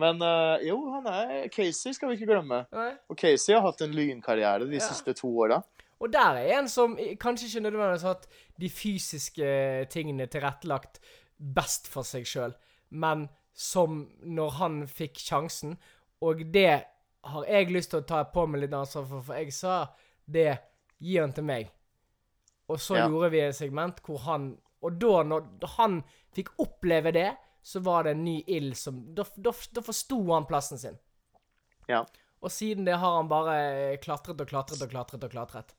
Men eh, jo, han er Casey skal vi ikke glemme. Nei. Og Casey har hatt en lynkarriere de Ja. siste to åra. Og der er en som kanskje ikke nødvendigvis har hatt de fysiske tingene tilrettelagt best for seg sjøl, men som når han fikk sjansen, og det har jeg lyst til å ta på meg litt ansvar for, for jeg sa det Gi han til meg. Og så Ja. gjorde vi et segment hvor han Og da, når han fikk oppleve det, så var det en ny ild som Da, da, da forsto han plassen sin. Ja. Og siden det har han bare klatret og klatret og klatret og klatret.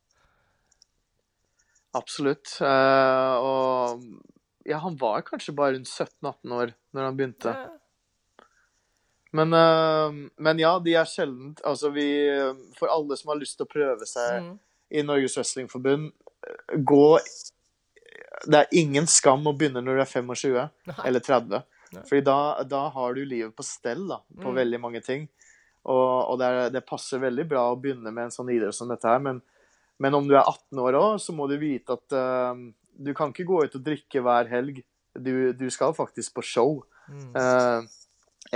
Absolutt. Uh, og ja, han var kanskje bare rundt 17-18 år når han begynte. Men, eh, men ja, de er sjelden Altså, vi For alle som har lyst til å prøve seg Mm. i Norges Wrestlingforbund, eh, gå Det er ingen skam å begynne når du er 25 eller 30. Nei. Fordi da, da har du livet på stell da, på Mm. veldig mange ting. Og, og det, er, det passer veldig bra å begynne med en sånn idrett som dette her. Men, men om du er 18 år òg, så må du vite at eh, du kan ikke gå ut og drikke hver helg. Du, du skal faktisk på show. Mm. Eh,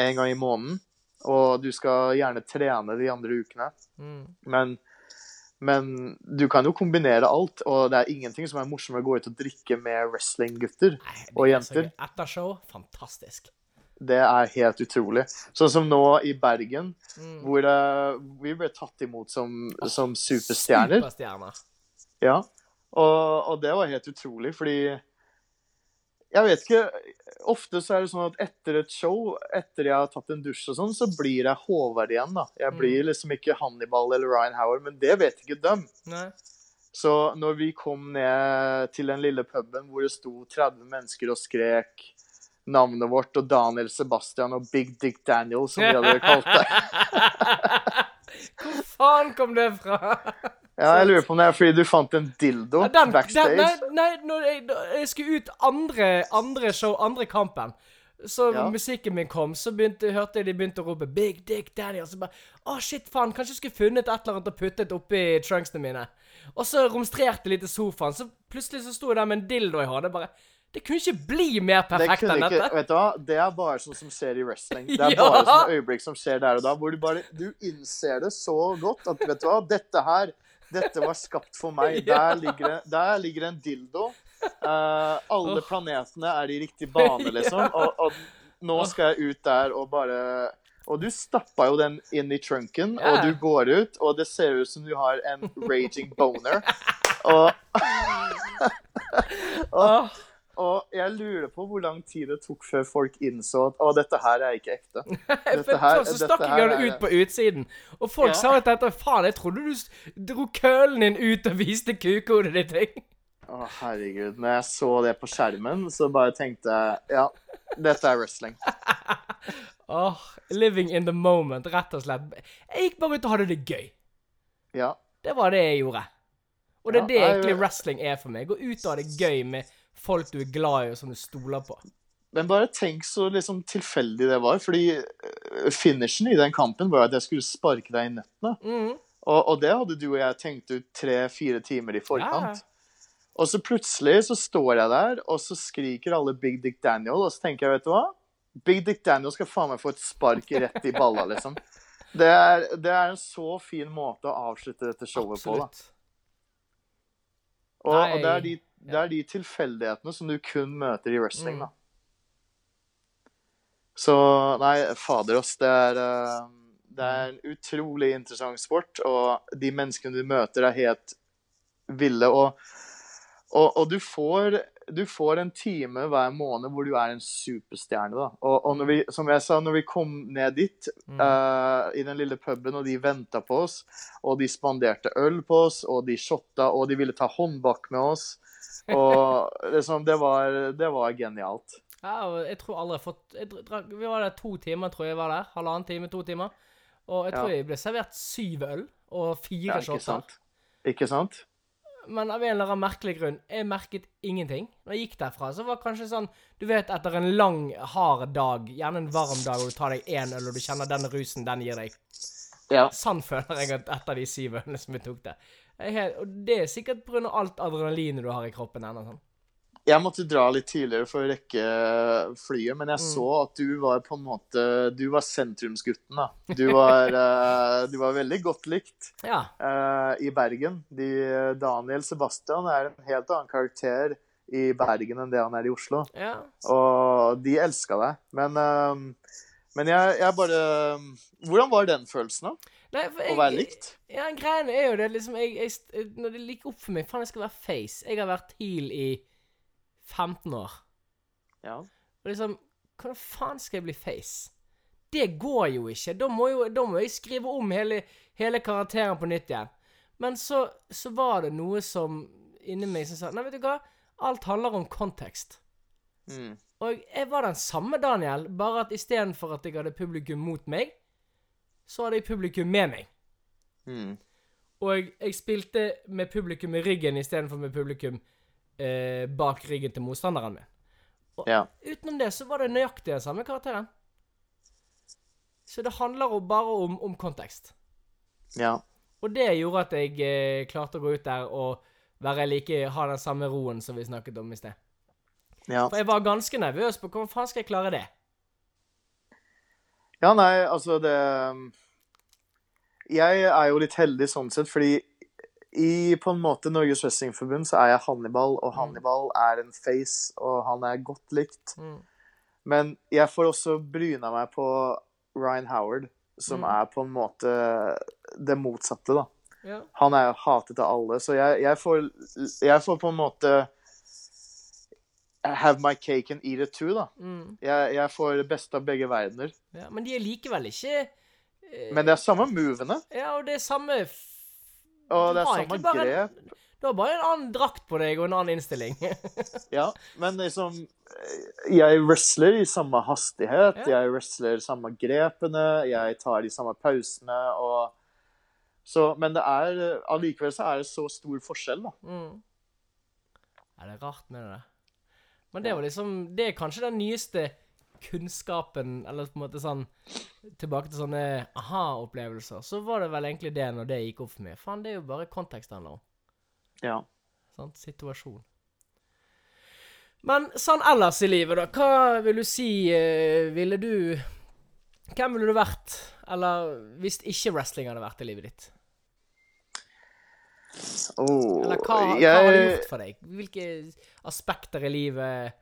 en gang i måneden. Og du skal gjerne trene de andre ukene. Mm. Men, men du kan jo kombinere alt, og det er ingenting som er morsommere å gå ut og drikke med wrestlinggutter og er jenter. Etter show, fantastisk. Det er helt utrolig. Sånn som nå i Bergen, Mm. hvor uh, vi ble tatt imot som, som superstjerner. Superstjerner. Ja. Og, og det var helt utrolig, fordi Jeg vet ikke Ofte så er det sånn at etter et show, etter jeg har tatt en dusj og sånn, så blir jeg Håvard igjen, da. Jeg Mm. blir liksom ikke Hannibal eller Ryan Howard, men det vet ikke dem. Nei. Så når vi kom ned til den lille puben hvor det sto 30 mennesker og skrek navnet vårt og Daniel Sebastian og Big Dick Daniel, som vi hadde kalt det. Hvor faen kom det fra? Ja, jeg lurer på om det er fordi du fant en dildo Ja, Den, backstage. den, nei, nei jeg, jeg skulle ut andre, andre show, andre kampen så Ja. musikken min kom, så begynte, hørte jeg de begynte å rope 'Big Dick Daniel'. Så bare Å, shit, faen. Kanskje jeg skulle funnet et eller annet og puttet oppi trunksene mine. Og så romstrerte litt i sofaen. Så plutselig så sto jeg der med en dildo i hånda. Bare Det kunne ikke bli mer perfekt det enn ikke, dette. vet du hva? Det er bare sånn som skjer i wrestling. Det er Ja. bare sånne øyeblikk som skjer der og da, hvor du bare Du innser det så godt at vet du hva, dette her dette var skapt for meg. Der ligger, det- der ligger en dildo. Uh, alle planetene er i riktig bane, liksom. Og, og nå skal jeg ut der og bare Og du stappa jo den inn i trunken, yeah. og du går ut, og det ser ut som du har en raging boner. Og Åh, Og jeg lurer på hvor lang tid det tok før folk innså at å, dette her er ikke ekte. Dette her, så stakk jeg den ut på utsiden. Og folk Ja. sa at dette Faen, jeg trodde du dro kølen din ut og viste kukhodet ditt. jeg. Å, herregud. Når jeg så det på skjermen, så bare tenkte jeg ja, dette er wrestling. Åh, living in the moment, rett og slett. Jeg gikk bare ut og hadde det gøy. Ja. Det var det jeg gjorde. Og det er Ja, det jeg- egentlig wrestling er for meg. Gå ut og ha det gøy med folk du er glad i, og som du stoler på. Men bare tenk så liksom tilfeldig det var, fordi øh, finishen i den kampen var at jeg skulle sparke deg i nøttene. Mm. Og, og det hadde du og jeg tenkt ut tre-fire timer i forkant. Ja. Og så plutselig så står jeg der, og så skriker alle Big Dick Daniel, og så tenker jeg, vet du hva? Big Dick Daniel skal faen meg få et spark rett i balla, liksom. Det er, det er en så fin måte å avslutte dette showet på, da. Og, Nei, og det, er de, det er de tilfeldighetene som du kun møter i wrestling, Mm. da. Så nei, fader oss, det er eh, Det er en utrolig interessant sport, og de menneskene du møter, er helt ville. Og, og, og du, får, du får en time hver måned hvor du er en superstjerne, da. Og, og vi, som jeg sa, når vi kom ned dit, Mm. uh, i den lille puben, og de venta på oss, og de spanderte øl på oss, og de shotta, og de ville ta håndbak med oss. Og liksom, det var, det var genialt. Ja, og jeg tror aldri jeg har fått jeg drakk, Vi var der to timer, tror jeg var der. Halvannen time, to timer. Og jeg tror Ja. jeg ble servert syv øl og fire Ja, ikke shotter. sant? Ikke sant? Men av en eller annen merkelig grunn, jeg merket ingenting. Når jeg gikk derfra, så var det kanskje sånn Du vet, etter en lang, hard dag, gjerne en varm dag, og du tar deg én øl, og du kjenner den rusen den gir deg. Ja. Sånn føler jeg at etter de syv ølene som vi tok det. Helt, og det er sikkert pga. alt adrenalinet du har i kroppen ennå. Sånn. Jeg måtte dra litt tidligere for å rekke flyet, men jeg Mm. så at du var på en måte Du var sentrumsgutten, da. Du var, eh, du var veldig godt likt Ja. uh, i Bergen. De, Daniel Sebastian er en helt annen karakter i Bergen enn det han er i Oslo. ja. Og de elska deg. Men, uh, men jeg, jeg bare Hvordan var den følelsen, da? Nei, for Å være likt? Ja, greiene er jo det liksom jeg, jeg, Når det ligger opp for meg Faen, jeg skal være face. Jeg har vært heel i 15 år. Ja. Og liksom Hvordan faen skal jeg bli face? Det går jo ikke. Da må, jo, da må jeg skrive om hele, hele karakteren på nytt igjen. Men så, så var det noe som inni meg som sa Nei, vet du hva? Alt handler om kontekst. Mm. Og jeg var den samme Daniel, bare at istedenfor at jeg hadde publikum mot meg, så hadde jeg publikum med meg. Mm. Og jeg, spilte med publikum i ryggen istedenfor med publikum eh, bak ryggen til motstanderen min. Ja. Utenom det så var det nøyaktig den samme karakteren. Så det handler jo bare om, om kontekst. Ja. Og det gjorde at jeg eh, klarte å gå ut der og være like, ha den samme roen som vi snakket om i sted. ja. For jeg var ganske nervøs på hvordan faen skal jeg klare det? Ja, nei, altså det Jeg er jo litt heldig sånn sett, fordi i på en måte Norges Wrestlingforbund så er jeg Hannibal, og Hannibal er en face, og han er godt likt. Mm. Men jeg får også bryna meg på Ryan Howard, som Mm. er på en måte det motsatte, da. Ja. Han er jo hatet av alle, så jeg, jeg, får, jeg får på en måte have my cake and eat it too, da. Mm. Jeg, jeg får det beste av begge verdener. ja. Men de er likevel ikke eh, Men det er samme movene, Ja, og det er samme og det er samme grep. en-. Du har bare en annen drakt på deg og en annen innstilling. Ja, men liksom Jeg wrestler i samme hastighet, Ja. jeg wrestler samme grepene, jeg tar de samme pausene og så, Men det er allikevel så er det så stor forskjell, da. mm. Er det rart med det. Men det var liksom Det er kanskje den nyeste kunnskapen, eller på en måte sånn Tilbake til sånne aha-opplevelser. Så var det vel egentlig det når det gikk opp for meg. Faen, det er jo bare kontekst det handler om. Ja. Sånn, Situasjon. Men sånn ellers i livet, da. Hva vil du si eh, Ville du Hvem ville du vært? Eller hvis ikke wrestling hadde vært i livet ditt? Oh, Eller hva, hva jeg, har det gjort for deg? Hvilke aspekter i livet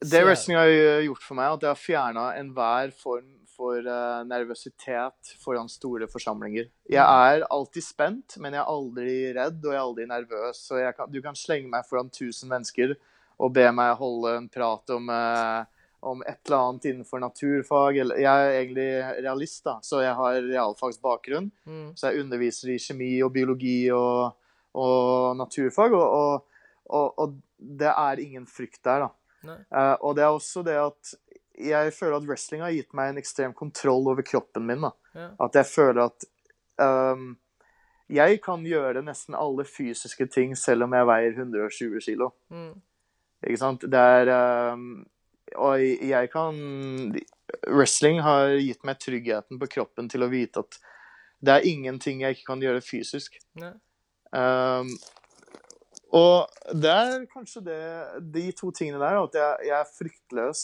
Det wrestling har gjort for meg, at jeg har fjerna enhver form for uh, nervøsitet foran store forsamlinger. Jeg er alltid spent, men jeg er aldri redd, og jeg er aldri nervøs. Så kan, du kan slenge meg foran 1000 mennesker og be meg holde en prat om, uh, om et eller annet innenfor naturfag. Eller, jeg er egentlig realist, da, så jeg har realfagsbakgrunn. Mm. Så jeg underviser i kjemi og biologi og, og naturfag, og, og, og, det er ingen frykt der, da. Eh, og det er også det at jeg føler at wrestling har gitt meg en ekstrem kontroll over kroppen min. da. Ja. At jeg føler at um, jeg kan gjøre nesten alle fysiske ting selv om jeg veier 120 kilo. Mm. Ikke sant? Det er um, Og jeg kan Wrestling har gitt meg tryggheten på kroppen til å vite at det er ingenting jeg ikke kan gjøre fysisk. Nei. Um, og det er kanskje det, de to tingene der, at jeg, jeg er fryktløs.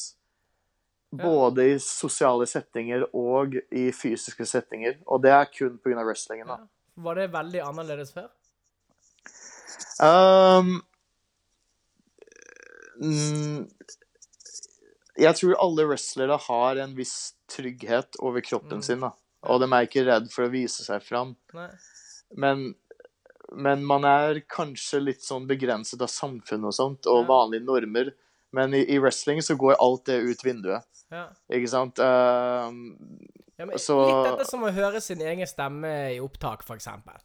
Både i sosiale settinger og i fysiske settinger. Og det er kun pga. wrestlingen. da. Ja. Var det veldig annerledes før? Um, jeg tror alle wrestlere har en viss trygghet over kroppen Mm. sin. da. Og de er ikke redd for å vise seg fram. Nei. Men, men man er kanskje litt sånn begrenset av samfunnet og sånt, og Ja. vanlige normer. Men i, i wrestling så går alt det ut vinduet. Ja. Ikke sant? Um, Ja, men Så- Litt dette som å høre sin egen stemme i opptak, for eksempel.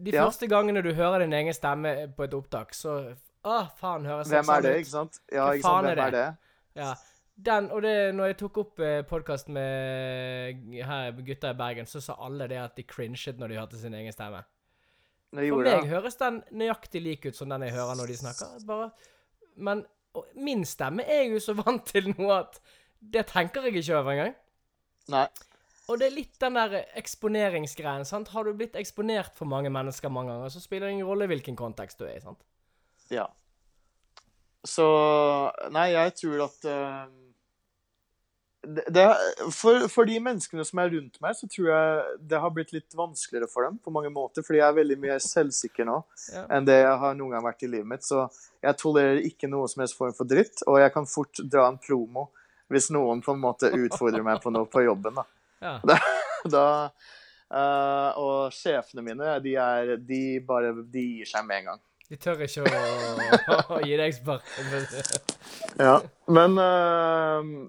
De første gangene du hører din egen stemme på et opptak, så Å, faen, høres det sånn ut. Hvem er det, ikke sant? Ja, ikke sant? Hvem er Hvem er det? det? Ja. Den, og det, når jeg tok opp eh, podkast med her, gutta i Bergen, så sa alle det at de cringet når de hørte sin egen stemme. Det For meg det. høres den nøyaktig lik ut som den jeg hører når de snakker. Bare, men min stemme er jo så vant til noe at det tenker jeg ikke over engang. Nei. Og det er litt den der eksponeringsgreien. sant? Har du blitt eksponert for mange mennesker mange ganger, så spiller det ingen rolle hvilken kontekst du er i. sant? Ja. Så Nei, jeg tror at eh, det, for, for de menneskene som er rundt meg, så tror jeg det har blitt litt vanskeligere for dem på mange måter. Fordi jeg er veldig mye selvsikker nå Ja. enn det jeg har noen gang vært i livet mitt. Så jeg tolererer ikke noe som helst form for dritt, og jeg kan fort dra en promo hvis noen på en måte utfordrer meg på noe på jobben. da. Ja. da eh, og sjefene mine, de, er, de bare de gir seg med en gang. De tør ikke å, å gi deg spark. Ja, men i-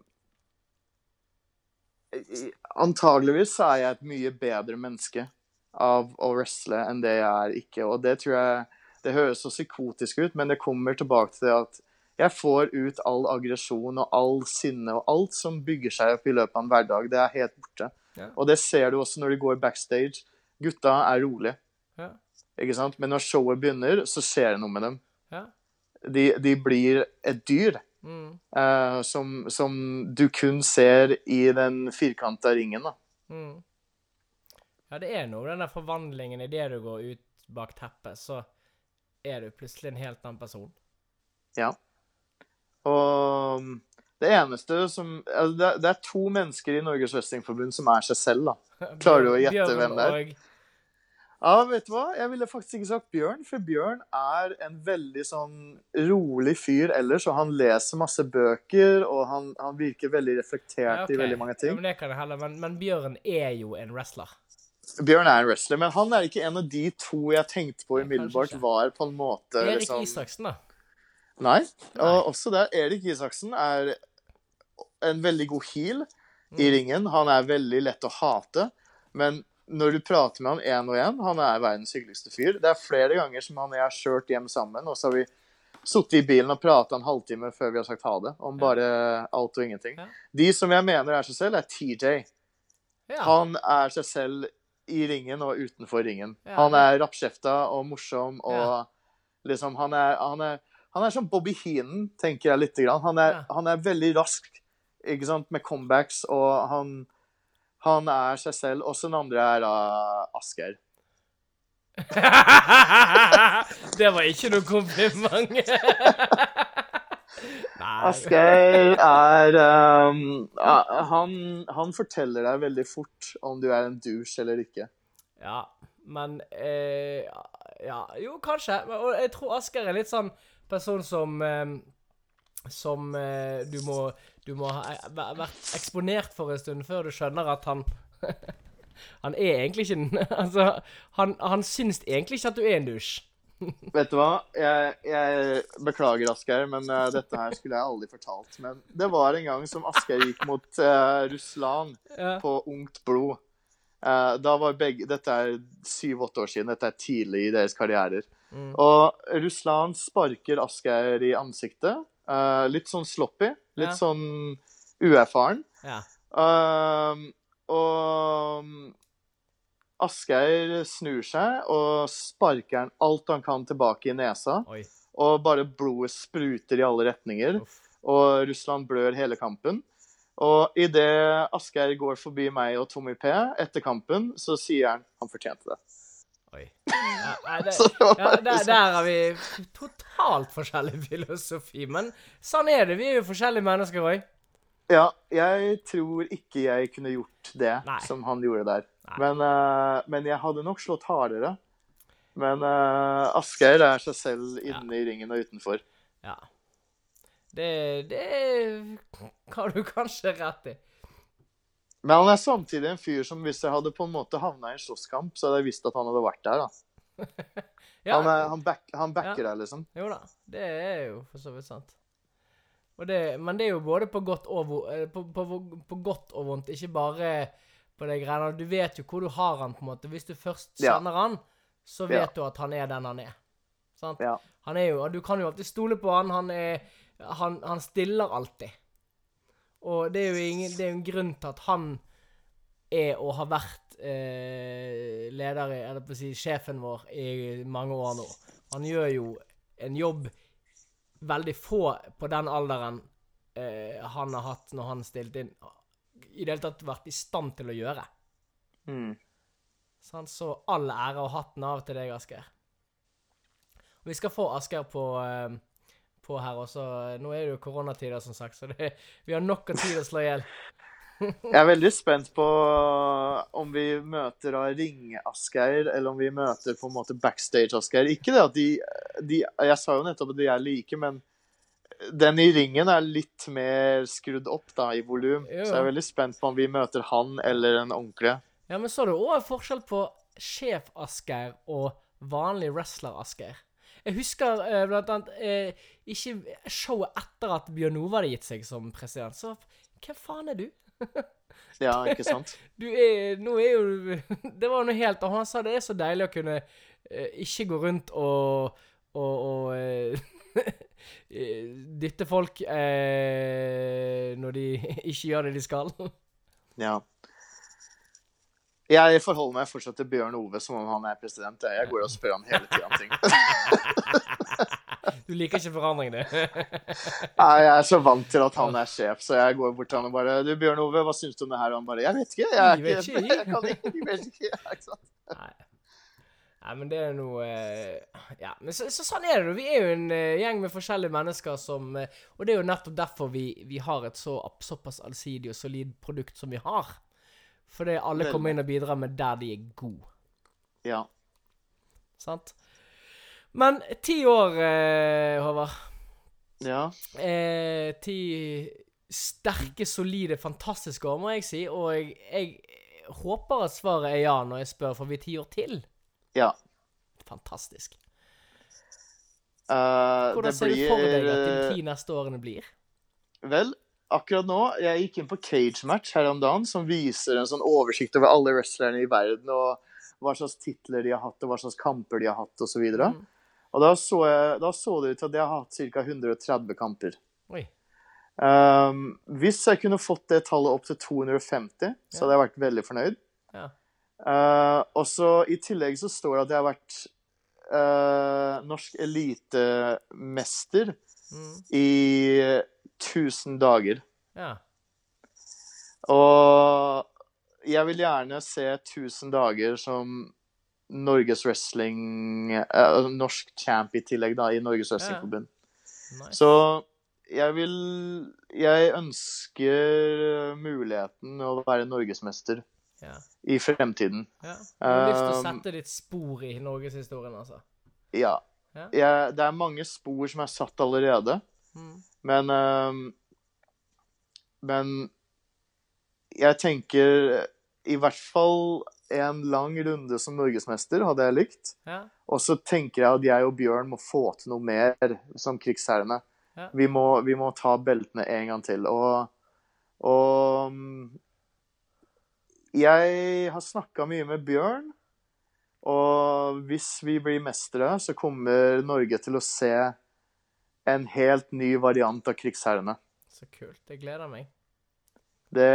Antageligvis så er jeg et mye bedre menneske av å wrestle enn det jeg er ikke. Og det tror jeg Det høres så psykotisk ut, men det kommer tilbake til det at jeg får ut all aggresjon og all sinne og alt som bygger seg opp i løpet av en hverdag. Det er helt borte. Ja. Og det ser du også når du går backstage. Gutta er rolige, Ja. ikke sant? Men når showet begynner, så skjer det noe med dem. Ja. De, de blir et dyr. Mm, Uh, som, som du kun ser i den firkanta ringen. da. mm. Ja, det er noe den der forvandlingen idet du går ut bak teppet, så er du plutselig en helt annen person. Ja. Og Det eneste som altså det, er, det er to mennesker i Norges Wrestlingforbund som er seg selv, da. Klarer du å gjette hvem det er? Ja, vet du hva? Jeg ville faktisk ikke sagt Bjørn, for Bjørn er en veldig sånn rolig fyr ellers, og han leser masse bøker, og han, han virker veldig reflektert Ja, okay. i veldig mange Ja, ting. men det kan jeg heller, men, men Bjørn er jo en wrestler. Bjørn er en wrestler, men han er ikke en av de to jeg tenkte på Nei, umiddelbart var på en måte Erik liksom Isaksen, da. Nei. Nei. Og også der, Erik Isaksen er en veldig god heel i Mm. ringen. Han er veldig lett å hate, men når du prater med han én og én, han er verdens hyggeligste fyr. Det er flere ganger som han og jeg har kjørt hjem sammen, og så har vi sittet i bilen og prata en halvtime før vi har sagt ha det, om bare alt og ingenting. De som jeg mener er seg selv, er TJ. Han er seg selv i ringen og utenfor ringen. Han er rappkjefta og morsom og liksom Han er, han er, han er som Bobby Heenan, tenker jeg lite grann. Han er, han er veldig rask ikke sant, med comebacks, og han, han er seg selv. Også den andre er da Asgeir. det var ikke noe kompliment. Asgeir er um, han, han forteller deg veldig fort om du er en douche eller ikke. Ja, men eh, Ja, jo, kanskje. Og jeg tror Asgeir er litt sånn person som eh, Som eh, du må Du må ha eh, vært eksponert for en stund før du skjønner at han Han er egentlig ikke en Altså, han, han syns egentlig ikke at du er en dusj. Vet du hva? Jeg, jeg beklager, Asgeir, men uh, dette her skulle jeg aldri fortalt. Men det var en gang som Asgeir gikk mot uh, Russland Ja. på Ungt blod. Uh, da var begge Dette er syv-åtte år siden. Dette er tidlig i deres karrierer. Mm. Og Russland sparker Asgeir i ansiktet. eh, litt sånn sloppy. Litt Ja. sånn uerfaren. ja. Um, og Asgeir snur seg og sparker han alt han kan tilbake i nesa. Oi. Og bare blodet spruter i alle retninger. Uff. Og Russland blør hele kampen. Og idet Asgeir går forbi meg og Tommy P etter kampen, så sier han han fortjente det. Oi. Ja, nei, det, ja, der, der har vi totalt forskjellig filosofi. Men sånn er det. Vi er jo forskjellige mennesker òg. Ja, jeg tror ikke jeg kunne gjort det Nei. som han gjorde der. Men, uh, men jeg hadde nok slått hardere. Men uh, Asgeir er seg selv inne i ringen og utenfor. Ja. Det, det har du kanskje rett i. Men han er samtidig en fyr som hvis jeg hadde på en måte havna i en slåsskamp, så hadde jeg visst at han hadde vært der. da. Ja, Han, er, han, back, han backer Ja. deg, liksom. Jo da, det er jo for så vidt sant. Og det, men det er jo både på godt og, eh, på, på, på godt og vondt, ikke bare på de greiene. Du vet jo hvor du har han, på en måte. Hvis du først Ja. han, så vet Ja. du at han er den han er. Sant? Han er jo, Du kan jo alltid stole på han. Han, er, han, han stiller alltid. Og det er jo ingen, det er en grunn til at han er og har vært eh, leder eller på å si sjefen vår i mange år nå. Han gjør jo en jobb veldig få på den alderen eh, han har hatt når han stilte inn, i det hele tatt vært i stand til å gjøre. Mm. Sånn, Så all ære og hatten av til deg, Asker. Vi skal få Asker på, eh, på her også. Nå er det jo koronatider, som sagt, så det, vi har nok av tid å slå i hjel. Jeg er veldig spent på om vi møter da Ring-Asgeir, eller om vi møter på en måte backstage-Asgeir. Ikke det at de, de Jeg sa jo nettopp at de er like, men den i ringen er litt mer skrudd opp da, i volum. Så jeg er veldig spent på om vi møter han eller en ordentlig. Ja, men så er det òg forskjell på sjef-Asgeir og vanlig wrestler-Asgeir. Jeg husker eh, blant annet eh, ikke showet etter at Bjørn Ove hadde gitt seg som president. Så hvem faen er du? Ja, ikke sant? Du er Nå er jo Det var noe helt Og han sa det er så deilig å kunne eh, ikke gå rundt og og, og eh, eh, dytte folk eh, når de ikke gjør det de skal. Ja. Jeg forholder meg fortsatt til Bjørn Ove som om han er president. Jeg går og spør han hele tida om ting. Du liker ikke forandring, du. Nei, Jeg er så vant til at han er sjef, så jeg går bort til han og bare Du, Bjørn Ove, hva syns du om det her? Og han bare Jeg vet ikke. Jeg, vet ikke, jeg kan ikke, jeg vet ikke. Ikke sant? Nei. Nei, men det er noe eh, Ja, men så, så sånn er det jo. Vi er jo en eh, gjeng med forskjellige mennesker som eh, Og det er jo nettopp derfor vi, vi har et så såpass allsidig og solid produkt som vi har. Fordi alle kommer inn og bidrar med der de er gode. Ja. Sant? Men ti år, eh, Håvard. Ja. Eh, ti sterke, solide, fantastiske år, må jeg si. Og jeg, jeg håper at svaret er ja når jeg spør, får vi ti år til? ja. Fantastisk. Uh, Hvordan ser du for deg at de ti neste årene blir? Vel, akkurat nå Jeg gikk inn på Cage Match her om dagen, som viser en sånn oversikt over alle wrestlerne i verden, og hva slags titler de har hatt, og hva slags kamper de har hatt, osv. Og, Mm. og da, så jeg, da så det ut til at de har hatt ca. 130 kamper. Oi. Um, hvis jeg kunne fått det tallet opp til 250, så hadde jeg vært veldig fornøyd. Ja. Uh, og så I tillegg så står det at jeg har vært uh, norsk elitemester Mm. i 1000 dager. Ja. Og jeg vil gjerne se 1000 dager som Norges wrestling eh, Norsk champ i tillegg, da, i Norges Wrestlingforbund. Nice. Så jeg vil Jeg ønsker muligheten å være norgesmester Ja. i fremtiden. ja. Du har lyst til å Um, sette ditt spor i norgeshistorien, altså? Ja. Ja. Jeg, det er mange spor som er satt allerede, Mm. Men ehm, Men jeg tenker i hvert fall en lang runde som norgesmester hadde jeg likt. Ja. Og så tenker jeg at jeg og Bjørn må få til noe mer som krigsherrene. Ja. Vi, må, vi må ta beltene en gang til. Og, og jeg har snakka mye med Bjørn. Og hvis vi blir mestere, så kommer Norge til å se en helt ny variant av krigsherrene. Så kult. Jeg gleder meg. Det,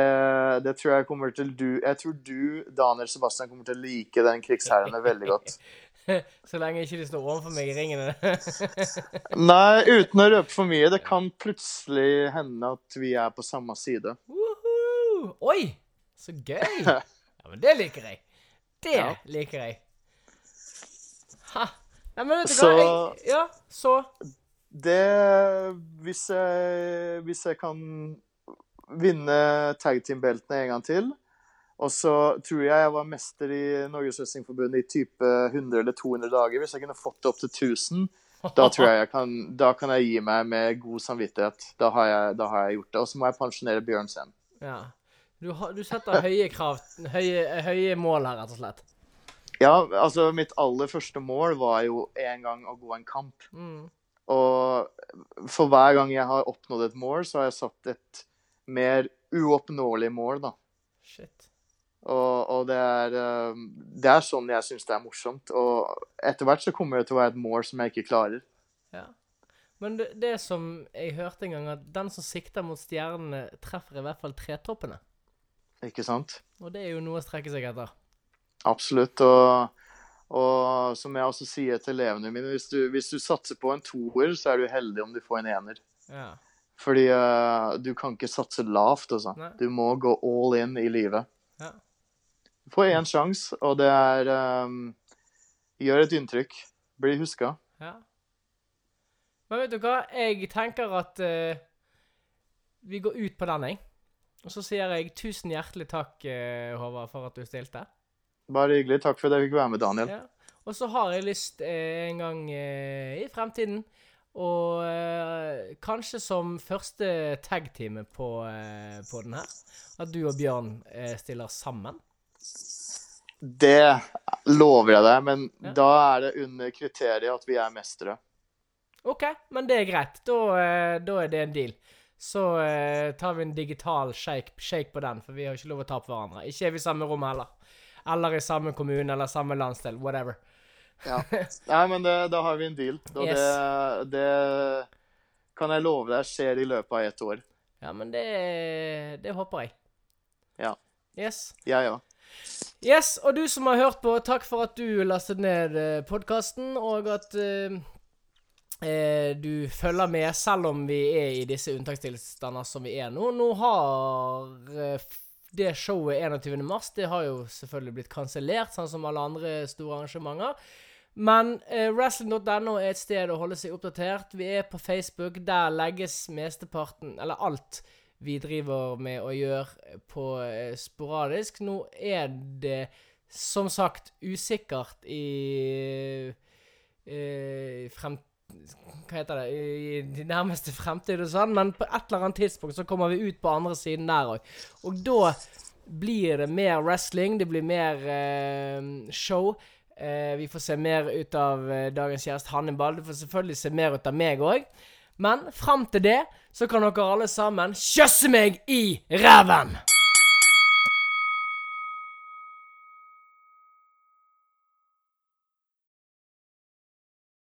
det tror jeg kommer til du Jeg tror du, Daniel Sebastian, kommer til å like den krigsherrene veldig godt. Så lenge ikke de står overfor meg i ringene. Nei, uten å røpe for mye. Det kan plutselig hende at vi er på samme side. Woohoo! Oi! Så gøy! Ja, men det liker jeg. Det Ja. liker jeg. Ha. Nei, men vet du hva? Jeg, ja, så Det Hvis jeg, hvis jeg kan vinne tag team-beltene en gang til Og så tror jeg jeg var mester i Norges Wrestlingforbund i type 100 eller 200 dager. Hvis jeg kunne fått det opp til 1000, da tror jeg jeg kan Da kan jeg gi meg med god samvittighet. Da har jeg, da har jeg gjort det. Og så må jeg pensjonere Bjørn sen. Ja. Du, har, du setter høye krav høye, høye mål her, rett og slett. Ja, altså mitt aller første mål var jo en gang å gå en kamp. Mm. Og for hver gang jeg har oppnådd et mål, så har jeg satt et mer uoppnåelig mål, da. Shit. Og, og det, er, eh, det er sånn jeg syns det er morsomt. Og etter hvert så kommer det til å være et mål som jeg ikke klarer. Ja. Men det, det som jeg hørte en gang, at den som sikter mot stjernene, treffer i hvert fall tretoppene. Ikke sant? Og det er jo noe å strekke seg etter. Absolutt. Og, og som jeg også sier til elevene mine, hvis du, hvis du satser på en toer, så er du heldig om du får en ener. Ja. Fordi uh, du kan ikke satse lavt, altså. Nei. Du må gå all in i livet. Ja. Du får én sjanse, og det er um, Gjør et inntrykk. Bli huska. ja. Men vet du hva? Jeg tenker at uh, vi går ut på den, jeg. Og så sier jeg tusen hjertelig takk, uh, Håvard, for at du stilte. Bare hyggelig. Takk for at jeg fikk være med, Daniel. Ja. Og så har jeg lyst eh, en gang eh, i fremtiden og eh, kanskje som første tag-time på, eh, på den her, at du og Bjørn eh, stiller sammen. Det lover jeg deg, men Ja. da er det under kriteriet at vi er mestere. OK, men det er greit. Da, eh, da er det en deal. Så eh, tar vi en digital shake, shake på den, for vi har ikke lov å ta på hverandre. Ikke er vi i samme rom heller. Eller i samme kommune eller samme landsdel. Whatever. Ja. Nei, men det, da har vi en deal. Og Yes. det, det kan jeg love deg skjer i løpet av ett år. Ja, men det, det håper jeg. Ja. Yes. Jeg òg. Yes, og du som har hørt på, takk for at du lastet ned eh, podkasten, og at eh, eh, du følger med, selv om vi er i disse unntakstilstander som vi er nå. Nå har f- det showet 21. mars, det har jo selvfølgelig blitt kansellert, sånn som alle andre store arrangementer. Men eh, wrestling.no er et sted å holde seg oppdatert. Vi er på Facebook. Der legges mesteparten, eller alt, vi driver med å gjøre på eh, sporadisk. Nå er det som sagt usikkert i eh, frem, hva heter det I de nærmeste fremtid og sånn, men på et eller annet tidspunkt så kommer vi ut på andre siden der òg. Og da blir det mer wrestling, det blir mer eh, show. Eh, vi får se mer ut av eh, dagens gjest Hannibal. Du får selvfølgelig se mer ut av meg òg. Men fram til det så kan dere alle sammen kjøsse meg i ræven!